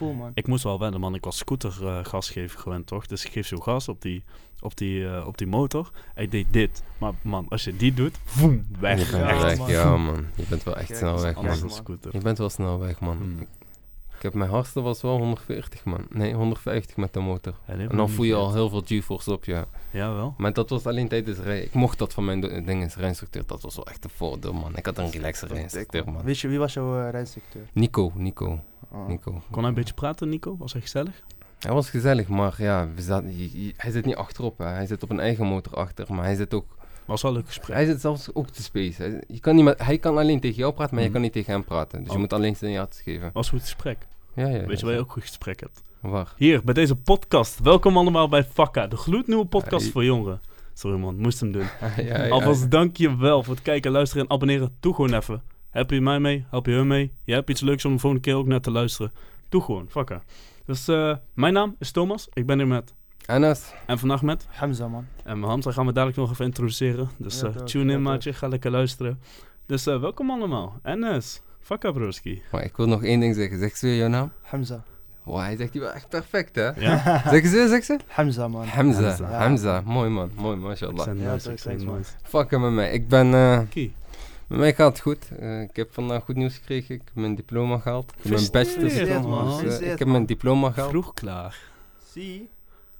gevoel, man. Ik moest wel wennen, man. Ik was scooter eh, gas geven gewend, toch? Dus ik geef zo gas op die, op die, eh, op die motor. En ik deed dit. Maar man, als je die doet, voem, weg. Je bent Ja, weg, man. ja man. Je bent wel echt Kijk, snel weg, man. een man. scooter. Je bent wel snel weg, man. Mm. Ik, heb mijn hardste was wel 140, man. Nee, 150 met de motor. Ja, En dan voel je al heel veel G-force op je. Ja, wel. Maar dat was alleen tijdens rijden. Ik mocht dat van mijn do- ding is rijinstructeur. Dat was wel echt een voordeel, man. Ik had een relaxer rijinstructeur, man. Weet je, wie was jouw uh, rijinstructeur? Nico, Nico, Oh. Nico. Kon hij een beetje praten, Nico? Was hij gezellig? Hij was gezellig, maar ja, we zaten, hij zit niet achterop. Hè. Hij zit op een eigen motor achter, maar hij zit ook... Was wel een leuk gesprek. Hij zit zelfs ook te space. Hij, je kan niet met, hij kan alleen tegen jou praten, maar Mhm. je kan niet tegen hem praten. Dus Oh. je moet alleen signaaltjes geven. Was goed gesprek. Ja, ja. Weet je waar je ook een goed gesprek hebt? Waar? Hier, bij deze podcast. Welkom allemaal bij Fakka, de gloednieuwe podcast voor jongeren. Sorry man, moest hem doen. ja, ja, ja. Alvast dank je wel voor het kijken, luisteren en abonneren. Doe gewoon even. Heb je mij mee? Help je hun mee? Je hebt iets leuks om de volgende keer ook naar te luisteren. Doe gewoon, Fakka. Dus eh, mijn naam is Thomas. Ik ben hier met. Enes, En vandaag met. Hamza, man. En Hamza gaan we dadelijk nog even introduceren. Dus Ja, eh, tune in maatje, ga lekker luisteren. Dus eh, welkom allemaal. NS, Fakka maar ik wil nog één ding zeggen. Zeg ze weer jouw naam? Hamza. Wow, hij zegt die wel echt perfect, hè? Ja? Zeg ze, zeg ze? Hamza, man. Hamza, Hamza. Hamza. Mooi man, mooi, mashallah. Ja, nice, man. Fuck hem met mij. Ik ben, eh, Oké. met mij gaat het goed. Eh, ik heb vandaag goed nieuws gekregen. Ik heb mijn diploma gehaald. Ik heb mijn bachelor's dus, eh, ik heb mijn diploma gehaald. Vroeg klaar. Zie.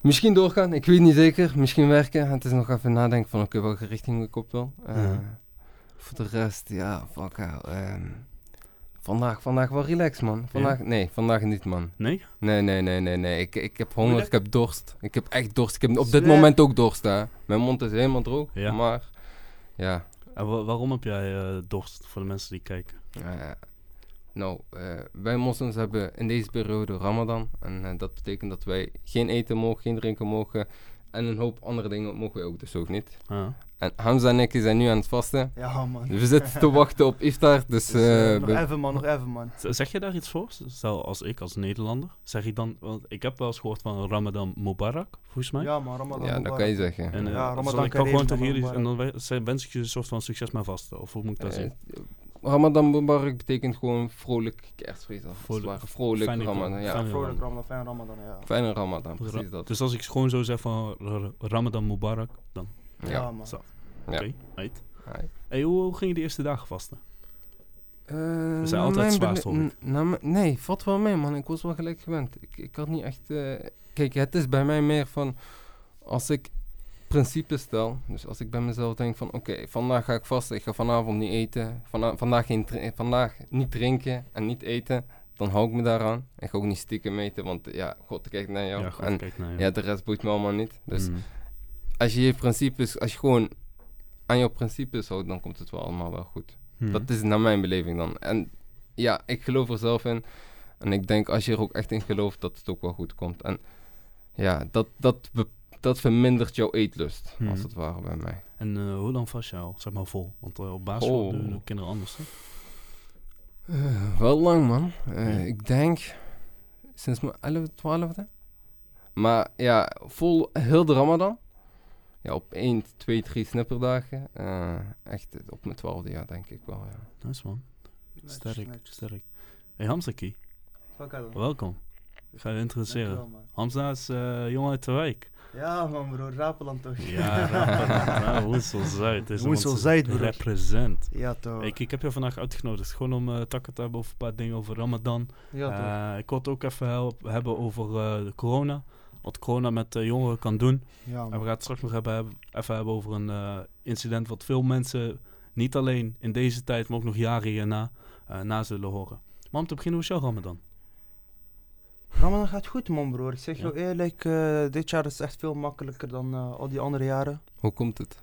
Misschien doorgaan, ik weet niet zeker. Misschien werken. Het is nog even nadenken van oké, welke richting ik op wil. Eh, Ja. Voor de rest, ja, fuck ehm, vandaag, vandaag wel relaxed, man. Vandaag, nee, vandaag niet, man. Nee? Nee, nee, nee, nee, nee. Ik, ik heb honger, ik heb dorst. Ik heb echt dorst. Ik heb op dit moment ook dorst, hè. Mijn mond is helemaal droog, Ja. maar ja. En wa- waarom heb jij eh, dorst voor de mensen die kijken? eh, nou, eh, wij moslims hebben in deze periode Ramadan. En dat betekent dat wij geen eten mogen, geen drinken mogen. En een hoop andere dingen mogen wij ook dus ook niet. Ah. En Hamza en ik zijn nu aan het vasten. Ja, man. We zitten te wachten op iftar, dus... Dus, eh, eh, nog we- even, man. Nog even, man. Zeg je daar iets voor? Stel als ik, als Nederlander, zeg ik dan, want ik heb wel eens gehoord van Ramadan Mubarak, volgens mij. Ja, man. Ramadan. ja, dat kan je zeggen. En, eh, Ja, zal Ramadan ik kan gewoon tegen jullie, en dan we- wens ik je een soort van succes met vasten, of hoe moet ik dat zien? Ramadan Mubarak betekent gewoon vrolijk kerstfeest. Vrolijk-. Vrolijk fijne- Ramadan, ja. fijne- Vrolijk Ramadan, fijn Ramadan, ja. Fijne Ramadan, precies dat. Dus als ik gewoon zo zeg van Ramadan Mubarak, dan Ja, Ja. man. zo. Ja. Oké, right. Hai. Hey, hoe, hoe ging je de eerste dagen vasten? Eh, zijn naar altijd zwaarst, bele- hoor nee, valt wel mee, man. Ik was wel gelijk gewend. Ik, ik had niet echt... eh, kijk, het is bij mij meer van... Als ik principes stel, dus als ik bij mezelf denk van... Oké, vandaag ga ik vasten, ik ga vanavond niet eten. Vana- vandaag, geen vandaag niet drinken en niet eten. Dan hou ik me daaraan. Ik ga ook niet stiekem eten, want ja, God kijkt naar jou. ja, en naar ja, de rest boeit me allemaal niet. Dus Mm. als je je principes... Als je gewoon aan jouw principes houdt, dan komt het wel allemaal wel goed. Mm. Dat is naar mijn beleving dan. En ja, ik geloof er zelf in. En ik denk als je er ook echt in gelooft, dat het ook wel goed komt. En ja, dat, dat, be- dat vermindert jouw eetlust, Mhm. als het ware bij mij. En eh, hoe lang vast al? Zeg maar vol. Want eh, op basisschool Oh. doen de kinderen anders. Hè? Eh, wel lang, man. Eh, Ja. Ik denk sinds mijn 11e, 12e. Maar ja, vol heel de Ramadan. Ja, op 1, 2, 3 snipperdagen. Eh, echt op mijn 12e jaar, denk ik wel. Ja. Nice man. Sterk, sterk. Hey Hamzaki, welkom. Ik ga je. Dankjewel, man. Hamza is eh jongen uit de wijk. Ja, man, bro. Rapeland toch? Ja, Rapperland, Woensel Zuid. is Woensel onze Zuid, broer. Represent. Ja, toch. Ik, ik heb je vandaag uitgenodigd, gewoon om uh, takken te hebben over een paar dingen over Ramadan. Ja, toch. Eh, ik wil het ook even help- hebben over eh, de corona. Wat corona met jongeren kan doen. Ja, En we gaan het straks nog hebben, even hebben over een incident wat veel mensen, niet alleen in deze tijd, maar ook nog jaren hierna, na zullen horen. Maar om te beginnen, hoe is jouw Ramadan? Ramadan gaat goed, man, broer. Ik zeg Ja. jou eerlijk, eh, dit jaar is echt veel makkelijker dan eh, al die andere jaren. Hoe komt het?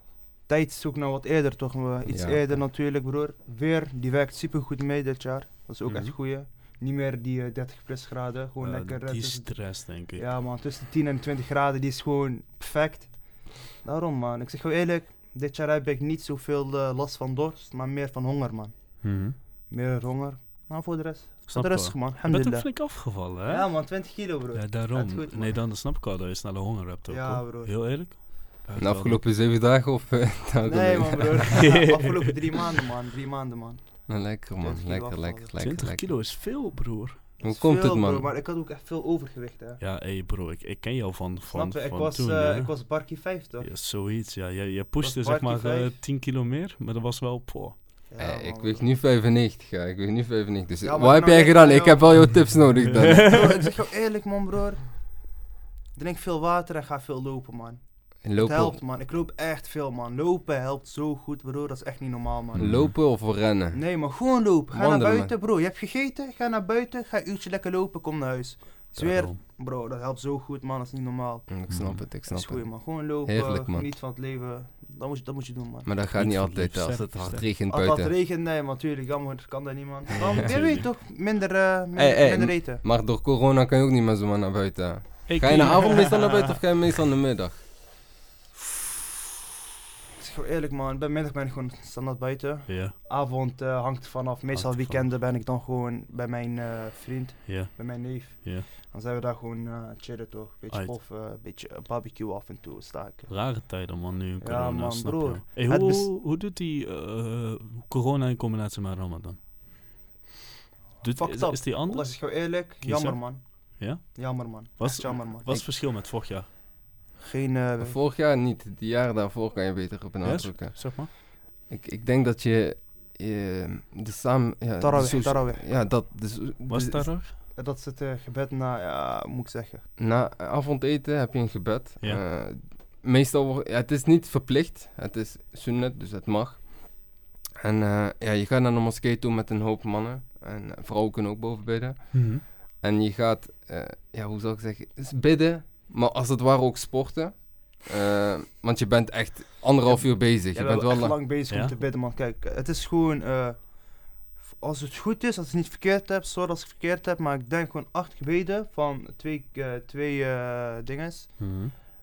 Tijd zoekt naar wat eerder, toch? eh, iets Ja. eerder natuurlijk, broer. Weer, die werkt super goed mee dit jaar. Dat is ook Mhm. echt goeie. Niet meer die eh, 30 plus graden. Gewoon Eh, lekker. eh, die tussen- stress, denk ik. Ja, man, tussen de 10 en 20 graden, die is gewoon perfect. Daarom, man. Ik zeg jou eerlijk, dit jaar heb ik niet zoveel eh, last van dorst, maar meer van honger, man. Mhm. Meer honger. Nou, voor de rest. Snap wel. man. Je bent ook flink afgevallen, hè? Ja, man, 20 kilo, bro. Ja, daarom. Goed, nee, dan snap ik wel dat je snelle honger hebt ook. Ja, hoor. bro. Heel eerlijk. De afgelopen zeven dagen of eh, dagen Nee, man, broer. Afgelopen drie maanden, man. Drie maanden, man. Nou, lekker man, 20 kilo lekker, lekker, lekker, 20 lekker. kilo is veel, broer. Hoe is komt veel, het, man? bro, maar ik had ook echt veel overgewicht, hè. Ja, hé bro, ik, ik ken jou van, van, Snap je? Ik van was, toen, eh, ik was Barkie 50. Ja, zoiets, ja. Je, je pushte zeg maar Barkie eh, vijf? 10 kilo meer, maar dat was wel... Poh. Ja, Eh, ik weeg bro. nu 95, ja. Ik weeg nu 95. Dus Ja, wat heb nou, jij gedaan? nou, Ik heb wel jouw tips nodig dan. Bro, ik zeg jou eerlijk, man, broer. Drink veel water en ga veel lopen, man. Lopen, Het helpt, man. Ik loop echt veel, man. Lopen helpt zo goed, broer. Dat is echt niet normaal, man. lopen of rennen? Nee, maar gewoon lopen. Ga Wandelen, naar buiten, bro. Je hebt gegeten, ga naar buiten, ga een uurtje lekker lopen, kom naar huis. Zweer, bro, dat helpt zo goed, man. Dat is niet normaal. Mm, Ik snap het, ik Dat snap is goed, het. man. Gewoon lopen, Heerlijk, man. geniet van het leven. Dat moet je, dat moet je doen, man. Maar dat gaat Niet niet altijd als het hard regent Als het buiten. regent, nee, maar natuurlijk, jammer, kan dat niet, man. Dan, je Tuurlijk. weet toch, minder, eh, minder, Hey, hey, minder m- eten. Maar door corona kan je ook niet meer zomaar naar buiten. Ga je in de avond meestal naar buiten of ga je meestal in de middag? Jou eerlijk, man. Bij middag ben ik gewoon standaard buiten. Ja, Avond eh, hangt vanaf. Meestal Hangt weekenden ben ik dan gewoon bij mijn eh, vriend, ja, bij mijn neef. ja. Dan zijn we daar gewoon eh chillen toch. Beetje een beetje barbecue af en toe staken. Rare tijden, man, nu. Ja, Corona, man, snap broer. Hey, hoe, hoe doet die corona in combinatie met Ramadan? Doet, is, is die anders? is jou eerlijk, jammer man. Ja? Jammer man. Was- Echt jammer man. Wat is het verschil met vorig jaar? Geen, eh, Vorig jaar niet, die jaren daarvoor kan je beter op benadrukken. Zeg maar. Ik, ik denk dat je, je de samen... Ja, Tarawih, de tarawih. Ja, dat... Dus, Was het dus- daar ook? dat is het eh, gebed na, ja, moet ik zeggen. Na avondeten heb je een gebed. Ja. Eh, meestal. Ja, het is niet verplicht. Het is sunnet, dus het mag. En eh, ja, je gaat naar de moskee toe met een hoop mannen. En eh, vrouwen kunnen ook boven bidden. Mhm. En je gaat, eh, ja, hoe zou ik zeggen, is bidden, maar als het ware ook sporten. Eh, want je bent echt anderhalf uur bezig. Je Je bent wel echt lang. lang bezig Ja? om te bidden man. Kijk, het is gewoon, eh, als het goed is, als ik het niet verkeerd heb, sorry als ik het verkeerd heb, maar ik denk gewoon acht gebeden van twee, eh, twee eh dinges. Mhm.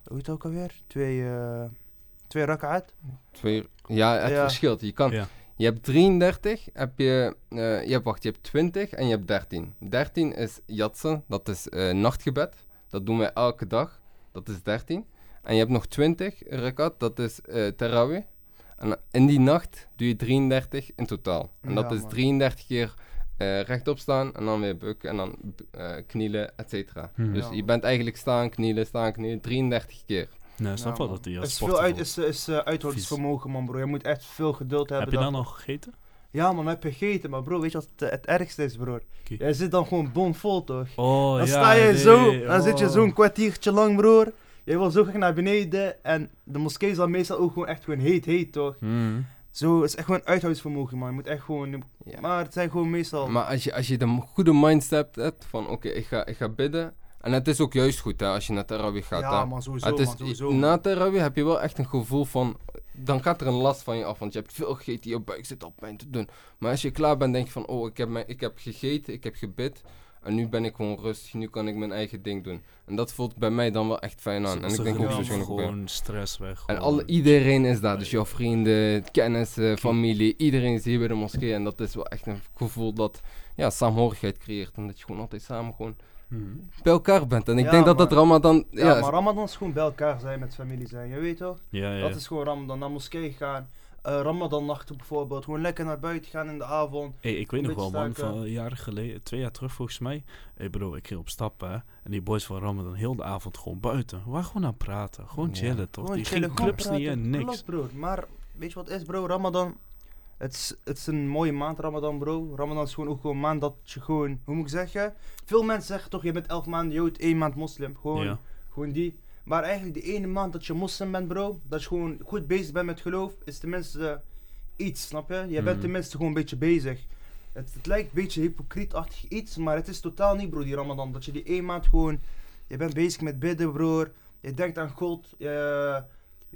Hoe heet het ook alweer? Twee, eh twee rak'at. Twee, ja, het Ja. verschilt. Je, kan, Ja. je hebt 33, heb je, eh, je hebt, wacht, je hebt 20 en je hebt 13. 13 is jatsen, dat is eh, nachtgebed. Dat doen wij elke dag. Dat is 13. En je hebt nog 20 rakat, dat is eh tarawih. En in die nacht doe je 33 in totaal. En dat Ja, is man. 33 keer eh, rechtop staan en dan weer bukken en dan eh, knielen, et cetera. Hmm. Dus Ja, je bent eigenlijk staan, knielen, staan, knielen, 33 keer. Nee, snap Ja, wel dat die Het als is veel uit, is, is uithoudingsvermogen man bro. Je moet echt veel geduld hebben. Heb je dan nog gegeten? Ja man, heb je gegeten. Maar bro, weet je wat het, het ergste is bro? Oké. Jij zit dan gewoon bomvol toch? Oh, Dan ja. sta je nee, zo, dan zit je oh. zo'n kwartiertje lang broer. Je wil zo graag naar beneden en de moskee is dan meestal ook gewoon echt gewoon heet heet toch? Mhm. Zo is echt gewoon uithoudingsvermogen man. Je moet echt gewoon, Ja. maar het zijn gewoon meestal... Maar als je, als je de goede mindset hebt van oké, ik, ga, ik ga bidden. En het is ook juist goed hè, als je naar Tarawih gaat. ja hè. man, sowieso het is, man, sowieso. na Tarawih heb je wel echt een gevoel van... Dan gaat er een last van je af, want je hebt veel gegeten, je buik zit al pijn te doen. Maar als je klaar bent, denk je van... Oh, ik heb, mijn, ik heb gegeten, ik heb gebid. En nu ben ik gewoon rustig, nu kan ik mijn eigen ding doen. En dat voelt bij mij dan wel echt fijn aan. En ik denk ook zo gewoon, stress weg. En alle, iedereen is daar. Dus jouw vrienden, kennissen, familie. Iedereen is hier bij de moskee. En dat is wel echt een gevoel dat ja, saamhorigheid creëert. En dat je gewoon altijd samen gewoon Mhm. bij elkaar bent. En ik Ja, denk dat dat. Ramadan... ja, Ja, maar Ramadan is gewoon bij elkaar zijn met familie zijn, je weet toch? Ja, ja. Dat is gewoon Ramadan, naar moskee gaan. eh Ramadan nachten bijvoorbeeld, gewoon lekker naar buiten gaan in de avond. Hey, ik weet nog wel, man, van jaren geleden, twee jaar terug volgens mij. Hey bro, ik ging op stap, hè. En die boys van Ramadan heel de avond gewoon buiten. We waren gewoon aan praten. Gewoon Ja. chillen, toch? Gewoon die chillen, clubs niet en niks. Klopt, bro. Maar weet je wat is, bro? Ramadan. Het is, het is een mooie maand, Ramadan, bro. Ramadan is gewoon ook gewoon een maand dat je gewoon, hoe moet ik zeggen? Veel mensen zeggen toch, je bent elf maanden Jood, één maand moslim. Gewoon, Ja. gewoon die. Maar eigenlijk de ene maand dat je moslim bent, bro, dat je gewoon goed bezig bent met geloof, is tenminste iets, snap je? Je Mhm. bent tenminste gewoon een beetje bezig. Het, het lijkt een beetje hypocrietachtig iets, maar het is totaal niet, bro, die Ramadan. Dat je die één maand gewoon, je bent bezig met bidden, broer. Je denkt aan God.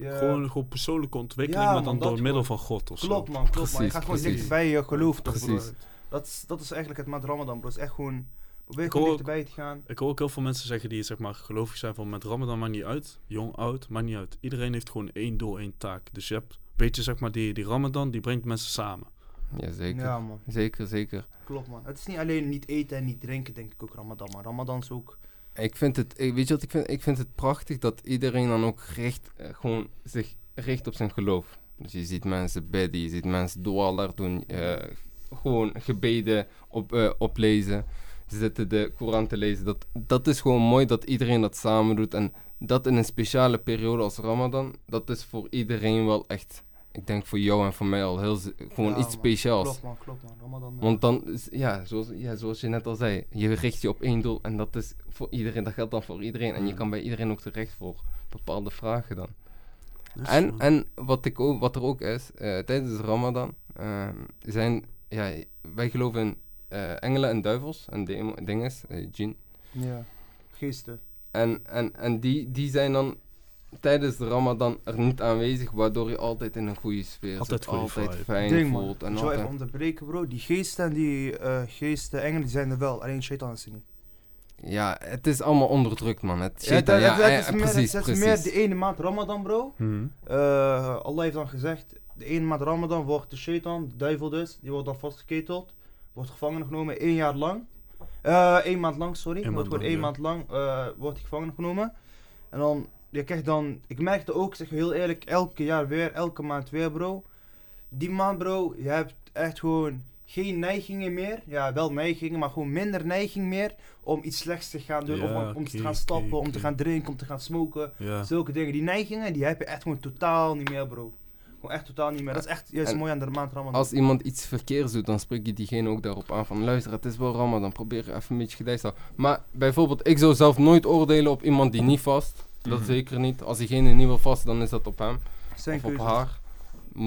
Je, Gewoon, gewoon persoonlijke ontwikkeling, Ja, maar dan door middel gewoon. van God of zo. Klopt man, klopt man. Je Precies, gaat gewoon dichter bij je geloof toch, Precies. Dat is, dat is eigenlijk het maand Ramadan, bro. Het is echt gewoon, probeer Ik gewoon dichterbij te gaan. Ik hoor ook heel veel mensen zeggen die zeg maar gelovig zijn van met Ramadan maakt niet uit. Jong, oud, maakt niet uit. Iedereen heeft gewoon één doel, één taak. Dus je hebt een beetje zeg maar die, die Ramadan, die brengt mensen samen. ja, zeker. Ja man, Zeker, zeker. klopt man. Het is niet alleen niet eten en niet drinken, denk ik ook Ramadan, maar Ramadan is ook... Ik vind het, weet je wat ik vind? Ik vind het prachtig dat iedereen dan ook richt, eh, gewoon zich richt op zijn geloof. Dus je ziet mensen bidden, je ziet mensen dwallar doen, eh, gewoon gebeden op, eh, oplezen. Ze zitten de Koran te lezen. Dat, dat is gewoon mooi dat iedereen dat samen doet. En dat in een speciale periode als Ramadan, dat is voor iedereen wel echt, ik denk voor jou en voor mij al heel, gewoon Ja, iets man. speciaals. Klopt man, klopt man. Ramadan. eh, Want dan, is- ja zoals, ja, zoals je net al zei, je richt je op één doel en dat is voor iedereen, dat geldt dan voor iedereen. En je kan bij iedereen ook terecht voor bepaalde vragen dan. Dus, En, en wat, ik ook, wat er ook is, eh, tijdens Ramadan ehm, zijn, ja, wij geloven in eh, engelen en duivels en dinges, eh jinn. Ja. Geesten. En, en, en die, die zijn dan tijdens de Ramadan er niet aanwezig, waardoor je altijd in een goede sfeer Altijd zit, goede altijd vibe. fijn Ding voelt. En Ik zou even altijd, onderbreken bro. Die geesten en die eh, geesten, engelen, die zijn er wel. Alleen shaitan is er niet. ja, het is allemaal onderdrukt, man. Het Ja, shaitan, ja, eh, is meer- precies, dat is precies. meer de ene maand Ramadan bro. mhm. Eh, Allah heeft dan gezegd, de ene maand Ramadan wordt de shaitan, de duivel dus, die wordt dan vastgeketeld, wordt gevangen genomen één jaar lang. Eh één maand lang, sorry. Eén wordt maand gewoon lang, één ja. maand lang eh, wordt hij gevangen genomen. En dan, je krijgt dan, ik merkte ook, zeg je heel eerlijk, elke jaar weer, elke maand weer bro. Die maand bro, je hebt echt gewoon geen neigingen meer. Ja, wel neigingen, maar gewoon minder neiging meer om iets slechts te gaan doen. Ja, of om te gaan stappen, om te gaan drinken, om te gaan smoken. Ja. Zulke dingen, die neigingen, die heb je echt gewoon totaal niet meer, bro. Gewoon echt totaal niet meer. Dat is echt juist mooi aan de maand Ramadan. Als iemand iets verkeerds doet, dan spreek je diegene ook daarop aan van luister, het is wel Ramadan, probeer je even een beetje gedijst te houden. Maar bijvoorbeeld, ik zou zelf nooit oordelen op iemand die niet vast. Dat Mhm. zeker niet. Als diegene niet wil vast, dan is dat op hem Zijn of op haar.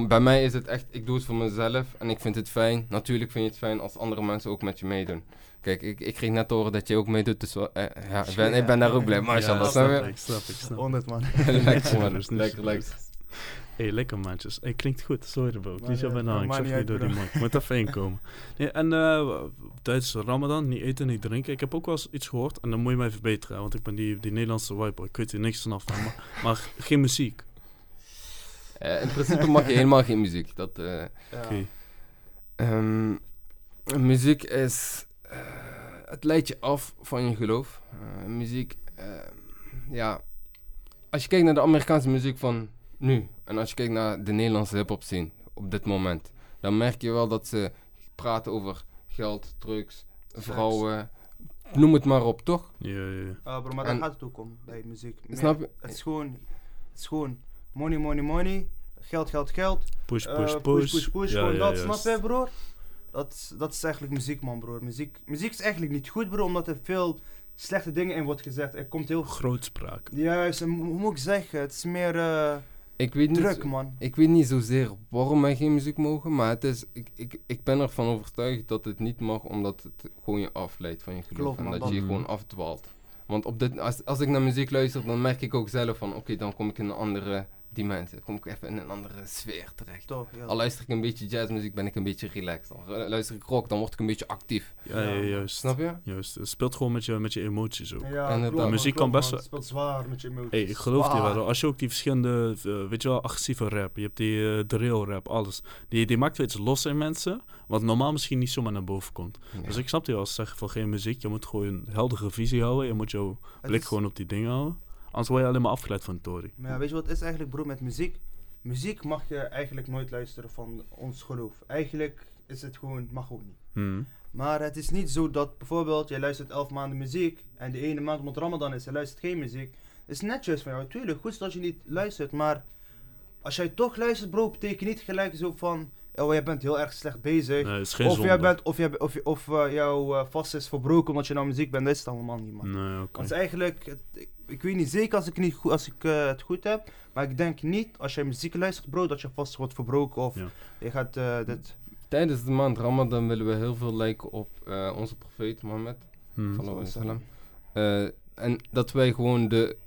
Bij mij is het echt, ik doe het voor mezelf en ik vind het fijn. Natuurlijk vind je het fijn als andere mensen ook met je meedoen. Kijk, ik, ik kreeg net te horen dat je ook meedoet, dus wel, eh, ja, ik, ben, ik ben daar ook blij. Mashallah, ja, snap ik, snap ik, snap ik. 100 man. lekker man, lekker, lekker. Hey, lekker maatjes. Hey, klinkt goed. Sorry bro. Ik liet eh, bijna. Ik zag niet door die mic. Moet even inkomen. Nee, en eh, tijdens Ramadan niet eten, niet drinken. Ik heb ook wel eens iets gehoord. En dan moet je mij verbeteren. Want ik ben die, die Nederlandse white Ik weet er niks vanaf. van, Maar, maar geen muziek. Eh, in principe mag je helemaal geen muziek. Dat, eh, Ja. Ehm, muziek is. het leidt je af van je geloof. Eh, muziek. eh, ja. Als je kijkt naar de Amerikaanse muziek van nu. En als je kijkt naar de Nederlandse hip-hop scene op dit moment. Dan merk je wel dat ze praten over geld, drugs, vrouwen. Noem het maar op, toch? Ja, ja, ja. Ah, bro, maar daar gaat het ook om bij muziek. Meer- Snap je? Het is gewoon, het is gewoon money, money, money. Geld, geld, geld. Push, Eh, push, push, push. push, push. Ja, gewoon ja, dat, juist. snap je, broer? Dat, is- dat is eigenlijk muziek, man, broer. Muziek, muziek is eigenlijk niet goed, bro, omdat er veel slechte dingen in wordt gezegd. Er komt heel... Grootspraak. Juist, en hoe hoe moet ik zeggen? Het is meer eh, Ik weet niet. druk, zo- man. Ik weet niet zozeer waarom wij geen muziek mogen, maar het is, ik, ik, ik ben ervan overtuigd dat het niet mag, omdat het gewoon je afleidt van je geloof. Klopt, en man, dat je je gewoon afdwaalt. Want op dit, als, als ik naar muziek luister, dan merk ik ook zelf van, oké, dan kom ik in een andere dimensie. Dan kom ik even in een andere sfeer terecht. Ja. Al luister ik een beetje jazzmuziek, ben ik een beetje relaxed. Al luister ik rock, dan word ik een beetje actief. Ja, ja, Ja, juist. Snap je? Juist. Het speelt gewoon met je, met je emoties ook. Ja, En klopt, muziek klopt, kan best wel- Het speelt zwaar met je emoties. Hey, ik geloof die Zwaar. wel. Als je ook die verschillende, eh, weet je wel, agressieve rap. Je hebt die eh, drill rap, alles. Die, die maakt weer iets los in mensen. Wat normaal misschien niet zomaar naar boven komt. Dus ik snap die wel als ze zeggen van geen muziek. Je moet gewoon een heldere visie houden. Je moet jouw blik is- gewoon op die dingen houden. Anders word je alleen maar afgeleid van de tory. Maar ja, weet je wat is eigenlijk, bro, met muziek? Muziek mag je eigenlijk nooit luisteren van ons geloof. Eigenlijk is het gewoon, mag gewoon niet. Hmm. Maar het is niet zo dat bijvoorbeeld, jij luistert elf maanden muziek en de ene maand omdat Ramadan is, je luistert geen muziek. Het is netjes van jou, tuurlijk, goed dat je niet luistert, maar als jij toch luistert, bro, betekent niet gelijk zo van, oh, jij bent heel erg slecht bezig. Nee, het is geen of jij bent, of, jij, of, je- of eh, jouw eh, vast is verbroken omdat je nou muziek bent, dat is het allemaal niet, man. Nee, oké. Want eigenlijk, het- ik, ik weet niet zeker als ik, niet goed, als ik eh, het goed heb, maar ik denk niet als jij muziek luistert, bro, dat je vast wordt verbroken of Ja. je gaat eh, dit. Tijdens de maand Ramadan willen we heel veel lijken op eh, onze profeet Mohammed. Hmm. Eh, en dat wij gewoon de,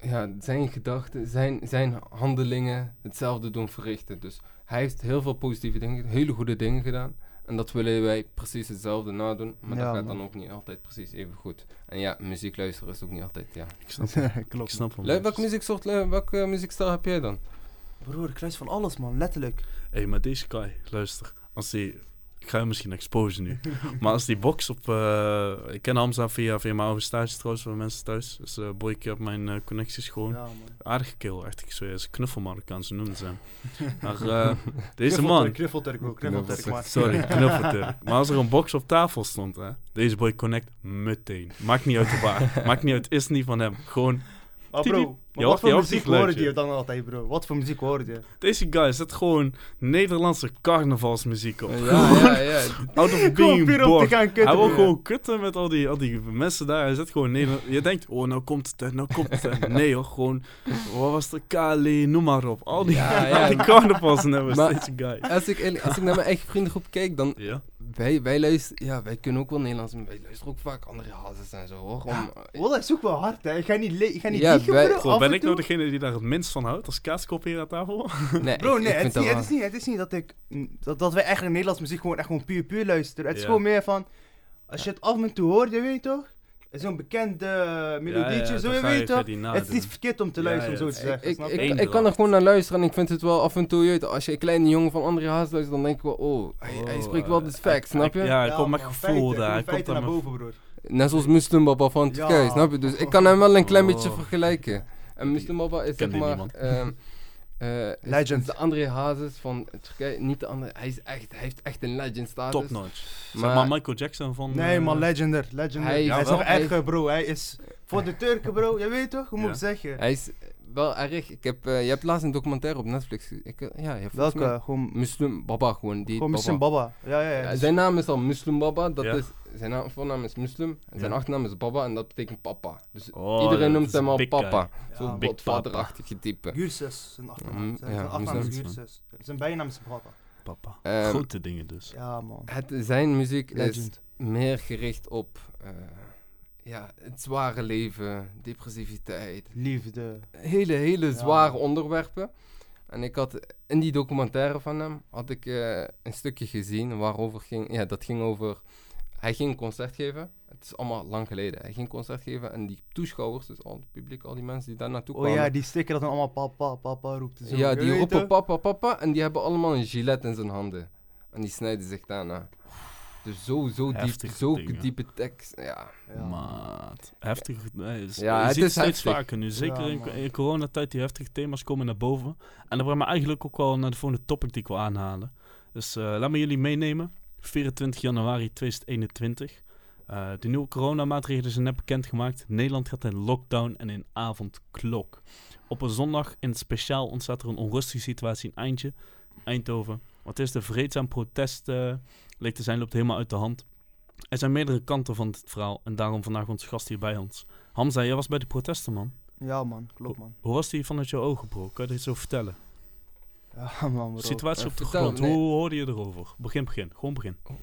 ja, zijn gedachten, zijn, zijn handelingen hetzelfde doen verrichten. Dus hij heeft heel veel positieve dingen, hele goede dingen gedaan. En dat willen wij precies hetzelfde nadoen. Maar Ja, dat gaat man. dan ook niet altijd precies even goed. En ja, muziek luisteren is ook niet altijd, ja. Ik snap hem. Ik Klopt. snap hem. Le- welke muzieksoort, le- welke eh, muziekstijl heb jij dan? Broer, ik luister van alles, man, letterlijk. Hé, hey, maar deze guy, luister. Als hij... Ik ga hem misschien exposen nu. maar als die box op... eh, ik ken Hamza via, via mijn oude stage trouwens, van mensen thuis. Dus uh, boyke op mijn eh, connecties gewoon. Ja, kill, echt. Ik zweer, is knuffelmarokkaan, ze noemen ze hem. Maar eh, deze man... Knuffelturk ook, knuffelturk, man. Sorry, knuffelturk. Maar als er een box op tafel stond, hè, deze boy connect meteen. Maakt niet uit waar. Maakt niet uit, is niet van hem. Gewoon, Tipi. bro, maar Ja, wat voor ja, muziek hoorde je dan altijd, bro? Wat voor muziek hoorde je? deze guy zet gewoon Nederlandse carnavalsmuziek op. Ja, ja, ja. Out of being puur om te bored. gaan kutten. Hij wil gewoon kutten met al die, al die mensen daar. Hij zet gewoon Nederland. Je denkt, oh, nou komt het, nou komt het. Nee hoor, gewoon, wat was de Kali, noem maar op. Al die, Ja, ja. die carnavalsnummers, deze guy. Als ik, als ik naar mijn eigen vriendengroep kijk, dan Ja. Wij, wij luisteren, ja, wij kunnen ook wel Nederlands, maar wij luisteren ook vaak andere hazes en zo hoor. Om, Wallah, dat is ook wel hard, hè. Ik ga niet, ik ga niet Ja, wij- af ben en ik nou degene die daar het minst van houdt als kaaskop hier aan tafel? nee, Bro, ik- nee, ik het, vind is dat niet, wel- het, is niet, het is niet dat ik... Dat, dat wij eigenlijk Nederlands muziek gewoon echt gewoon puur puur luisteren. Het is Ja. gewoon meer van... Als je het af en toe hoort, je weet toch? Zo'n bekend eh, melodietje, zo, je weet toch? Het is niet verkeerd om te luisteren, om zo te zeggen, ik, kan er gewoon naar luisteren en ik vind het wel af en toe, je weet, als je een kleine jongen van andere haas luistert, dan denk ik wel, oh, hij, hij Oh, spreekt wel eh, de facts, snap je? Ja, hij komt met gevoel daar. Hij komt naar boven, broer. Net zoals Muslim Baba van. Turkije, snap je? Dus ik kan hem wel een klein beetje Oh. vergelijken. En Muslim Baba is zeg maar... is- Legend. is de André Hazes van Turkije, niet de andere, hij, is echt, hij heeft echt een legend status. Top notch. Zeg Maar- maar Michael Jackson van... Nee, eh, man, legender. legender. Hij- Hij, is nog erger, bro. Hij is voor de Turken, bro. Je weet toch? Hoe moet ik zeggen? Hij is wel erg, ik heb, eh, je hebt laatst een documentaire op Netflix. Ik, ja, je Welke? Gewoon, Muslim Baba gewoon. Die gewoon Baba. Muslim Baba. Ja, ja, ja. Zijn naam is al Muslim Baba, dat Ja. is, zijn naam, voornaam is Muslim en zijn Ja. achternaam is Baba en dat betekent papa. Dus Oh, iedereen noemt hem al papa. Ja, Zo'n godvaderachtige type. Gurses, zijn achternaam. Mm, Zijn, ja, zijn achternaam is. Gurses. Zijn bijnaam is Baba. Papa. Ehm, Grote dingen dus. Ja, man. Het, zijn muziek is meer gericht op eh, ja, het zware leven, depressiviteit, Liefde. hele, hele Ja. zware onderwerpen. En ik had in die documentaire van hem had ik eh, een stukje gezien waarover ging. Ja, dat ging over. Hij ging een concert geven. Het is allemaal lang geleden. Hij ging een concert geven en die toeschouwers, dus al het publiek, al die mensen die daar naartoe Oh kwamen. ja, die sticker dat dan allemaal papa, papa roept. Zo. ja, die roepen papa, papa en die hebben allemaal een gilet in zijn handen. En die snijden zich daarna. Dus zo, zo diep, zo dingen. diepe tekst. Ja. Ja. Maat. Heftig. Nee, Ja, je het ziet is steeds heftig. vaker nu. Zeker Ja, in, in coronatijd, die heftige thema's komen naar boven. En dat brengt me eigenlijk ook wel naar de volgende topic die ik wil aanhalen. Dus eh, laat me jullie meenemen. 24 januari 2021. Eh, de nieuwe coronamaatregelen zijn net bekendgemaakt. Nederland gaat in lockdown en in avondklok. Op een zondag in het speciaal ontstaat er een onrustige situatie in Eindje, Eindhoven. Wat is de vreedzaam protest eh, leek te zijn, loopt helemaal uit de hand. Er zijn meerdere kanten van het verhaal en daarom vandaag onze gast hier bij ons. Hamza, jij was bij de protesten, man. Ja, man. Klopt, man. Hoe was die vanuit jouw ogen, bro? Kan je iets over vertellen? Ja, man, bro. Situatie op de vertel, grond, nee. hoe hoorde je erover? Begin, begin. Gewoon begin. Bro,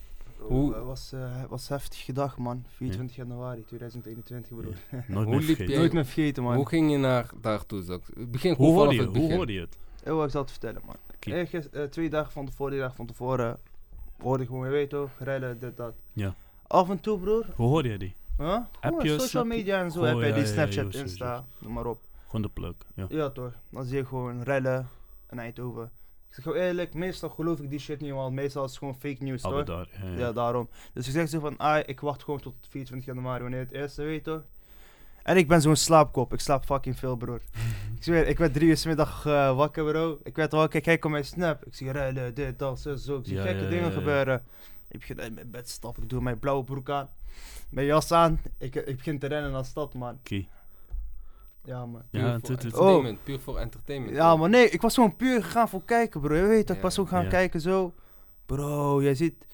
Hoe- Het was, eh, het was heftig dag, man. 24 januari 2021, bro. Nooit Hoe meer vergeten. Nooit meer vergeten, man. Hoe ging je naar daartoe? Zo? Begin Hoe gewoon hoorde vanaf je? het Hoe hoorde je het? Oh, ik zal het vertellen, man. Ergens, eh, twee dagen van tevoren, drie dagen van tevoren, hoorde ik gewoon, je weet toch, rellen, dit, dat. Ja. Af en toe, broer. Hoe hoorde je die? Huh? Gewoon Appjes, social je? media en zo Oh, heb je ja, die ja, ja, Snapchat. Insta, noem maar op. Gewoon de pluk. Ja. Ja toch, dan zie je gewoon rellen en Eindhoven. Ik zeg gewoon eerlijk, meestal geloof ik die shit niet, want meestal is het gewoon fake news toch? daar. Ja, daarom. Dus ik zeg zo van, ah, ik wacht gewoon tot 24 januari wanneer het is, weet toch? En ik ben zo'n slaapkop, ik slaap fucking veel, broer. ik zweer, ik werd drie uur 's middag eh, wakker, bro. Ik werd wakker, ik kijk op mijn snap. Ik zie rellen, dit, dat, zo, zo. Ik zie Ja, gekke ja, dingen gebeuren. Ik begin uit mijn bed te stappen, ik doe mijn blauwe broek aan. Mijn jas aan, ik, ik begin te rennen naar de stad, man. Oké. Ja, man. Ja, Puur het- voor het- het- entertainment. Puur voor entertainment. Ja, maar nee, ik was gewoon puur gegaan voor kijken, bro. Je weet toch, ik was ook gaan kijken zo. Bro, jij ziet...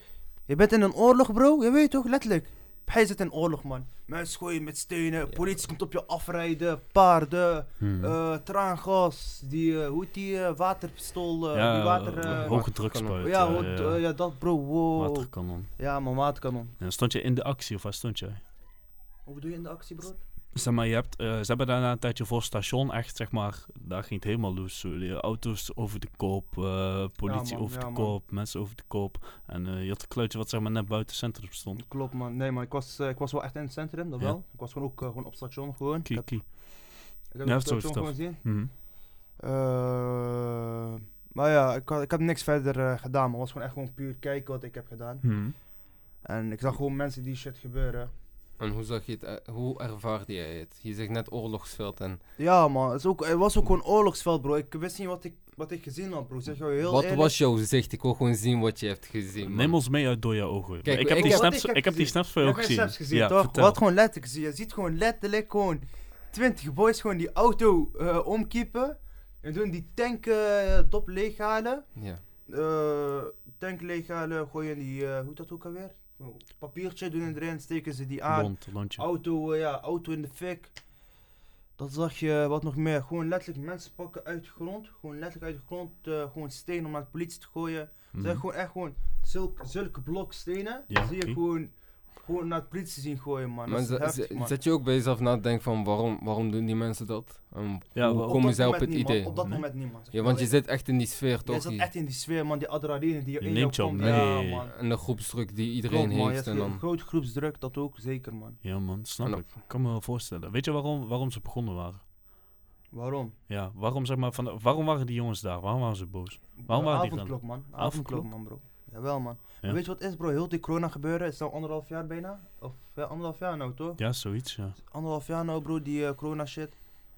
Je bent in een oorlog, bro. Je weet toch, letterlijk. Hij zit in oorlog, man. Mensen gooien met stenen, politie komt op je afrijden, paarden, Hmm. eh, traangas, die, eh, hoe heet die, eh, waterpistool, ja, die water... hoge drukspuit. ja, ja. ja, dat, bro, wow. Waterkanon. Ja, man, waterkanon. En stond je in de actie of waar stond jij? Hoe bedoel je in de actie, bro? Zeg maar, je hebt, eh, ze hebben daarna een tijdje voor het station echt, zeg maar, daar ging het helemaal los. Auto's over de koop, eh, politie man, over ja, de man. koop, mensen over de koop. En eh, je had een kluitje wat zeg maar net buiten het centrum stond. Klopt, man. Nee, man, ik was, ik was wel echt in het centrum, dat Ja. wel. Ik was gewoon ook gewoon op station, gewoon. Ik Kiki. heb, ik heb Ja, op sorry, station gewoon gezien. Mhm. Maar ja, ik, had, ik heb niks verder gedaan, maar het was gewoon echt gewoon puur kijken wat ik heb gedaan. Mhm. En ik zag gewoon mensen die shit gebeuren. En hoe zag je het, eh, hoe ervaarde jij het? Je zegt net oorlogsveld en Ja man, het, is ook, het was ook gewoon oorlogsveld bro. Ik wist niet wat ik, wat ik gezien had bro. Zeg je heel wat eerlijk. was jouw zicht? Ik wil gewoon zien wat je hebt gezien. man. Neem ons mee uit door jouw ogen. Kijk, ik heb ik die snaps, ik heb ik heb die gezien. snaps Je jou gezien. snaps gezien ja, toch? vertel. Wat gewoon letterlijk gezien. Je ziet gewoon letterlijk gewoon 20 boys gewoon die auto eh omkiepen. En doen die tank eh dop leeghalen. Ja. eh tank leeghalen, gooien die, hoe heet dat ook alweer? Papiertje doen erin, steken ze die aan. Lont, lontje. Auto, eh, ja, auto in de fik. Dat zag je, wat nog meer. Gewoon letterlijk mensen pakken uit de grond. Gewoon letterlijk uit de grond, eh, gewoon stenen om naar de politie te gooien. Mhm. Zeg gewoon echt gewoon zulke, zulke blokstenen. Ja, zie je gewoon, gewoon naar de politie zien gooien, man. Maar Dat is z- heftig, z- man. zet je ook bij jezelf na te denken van waarom, waarom doen die mensen dat? En Ja, hoe komen zij op het niet, man. idee? Op dat Nee. moment niemand. Ja, want je zit echt in die sfeer toch? zit Je- echt in die sfeer, man. Die adrenaline die Je in neemt jou mee. Ja, man. En de groepsdruk die iedereen Klopt, heeft. En dan, grote groepsdruk, dat ook zeker, man. Ja man, snap En ik. Ik kan me wel voorstellen. Weet je waarom, waarom ze begonnen waren? Waarom? Ja, waarom zeg maar, van, waarom waren die jongens daar? Waarom waren ze boos? Waarom waren die man. Avondklok? Avondklok, man, bro. Jawel, man. Ja. Weet je wat is, bro? Heel die corona gebeuren is nou anderhalf jaar bijna. Of ja, anderhalf jaar nou, toch? Ja, zoiets, ja. Anderhalf jaar nou, bro, die eh, corona shit.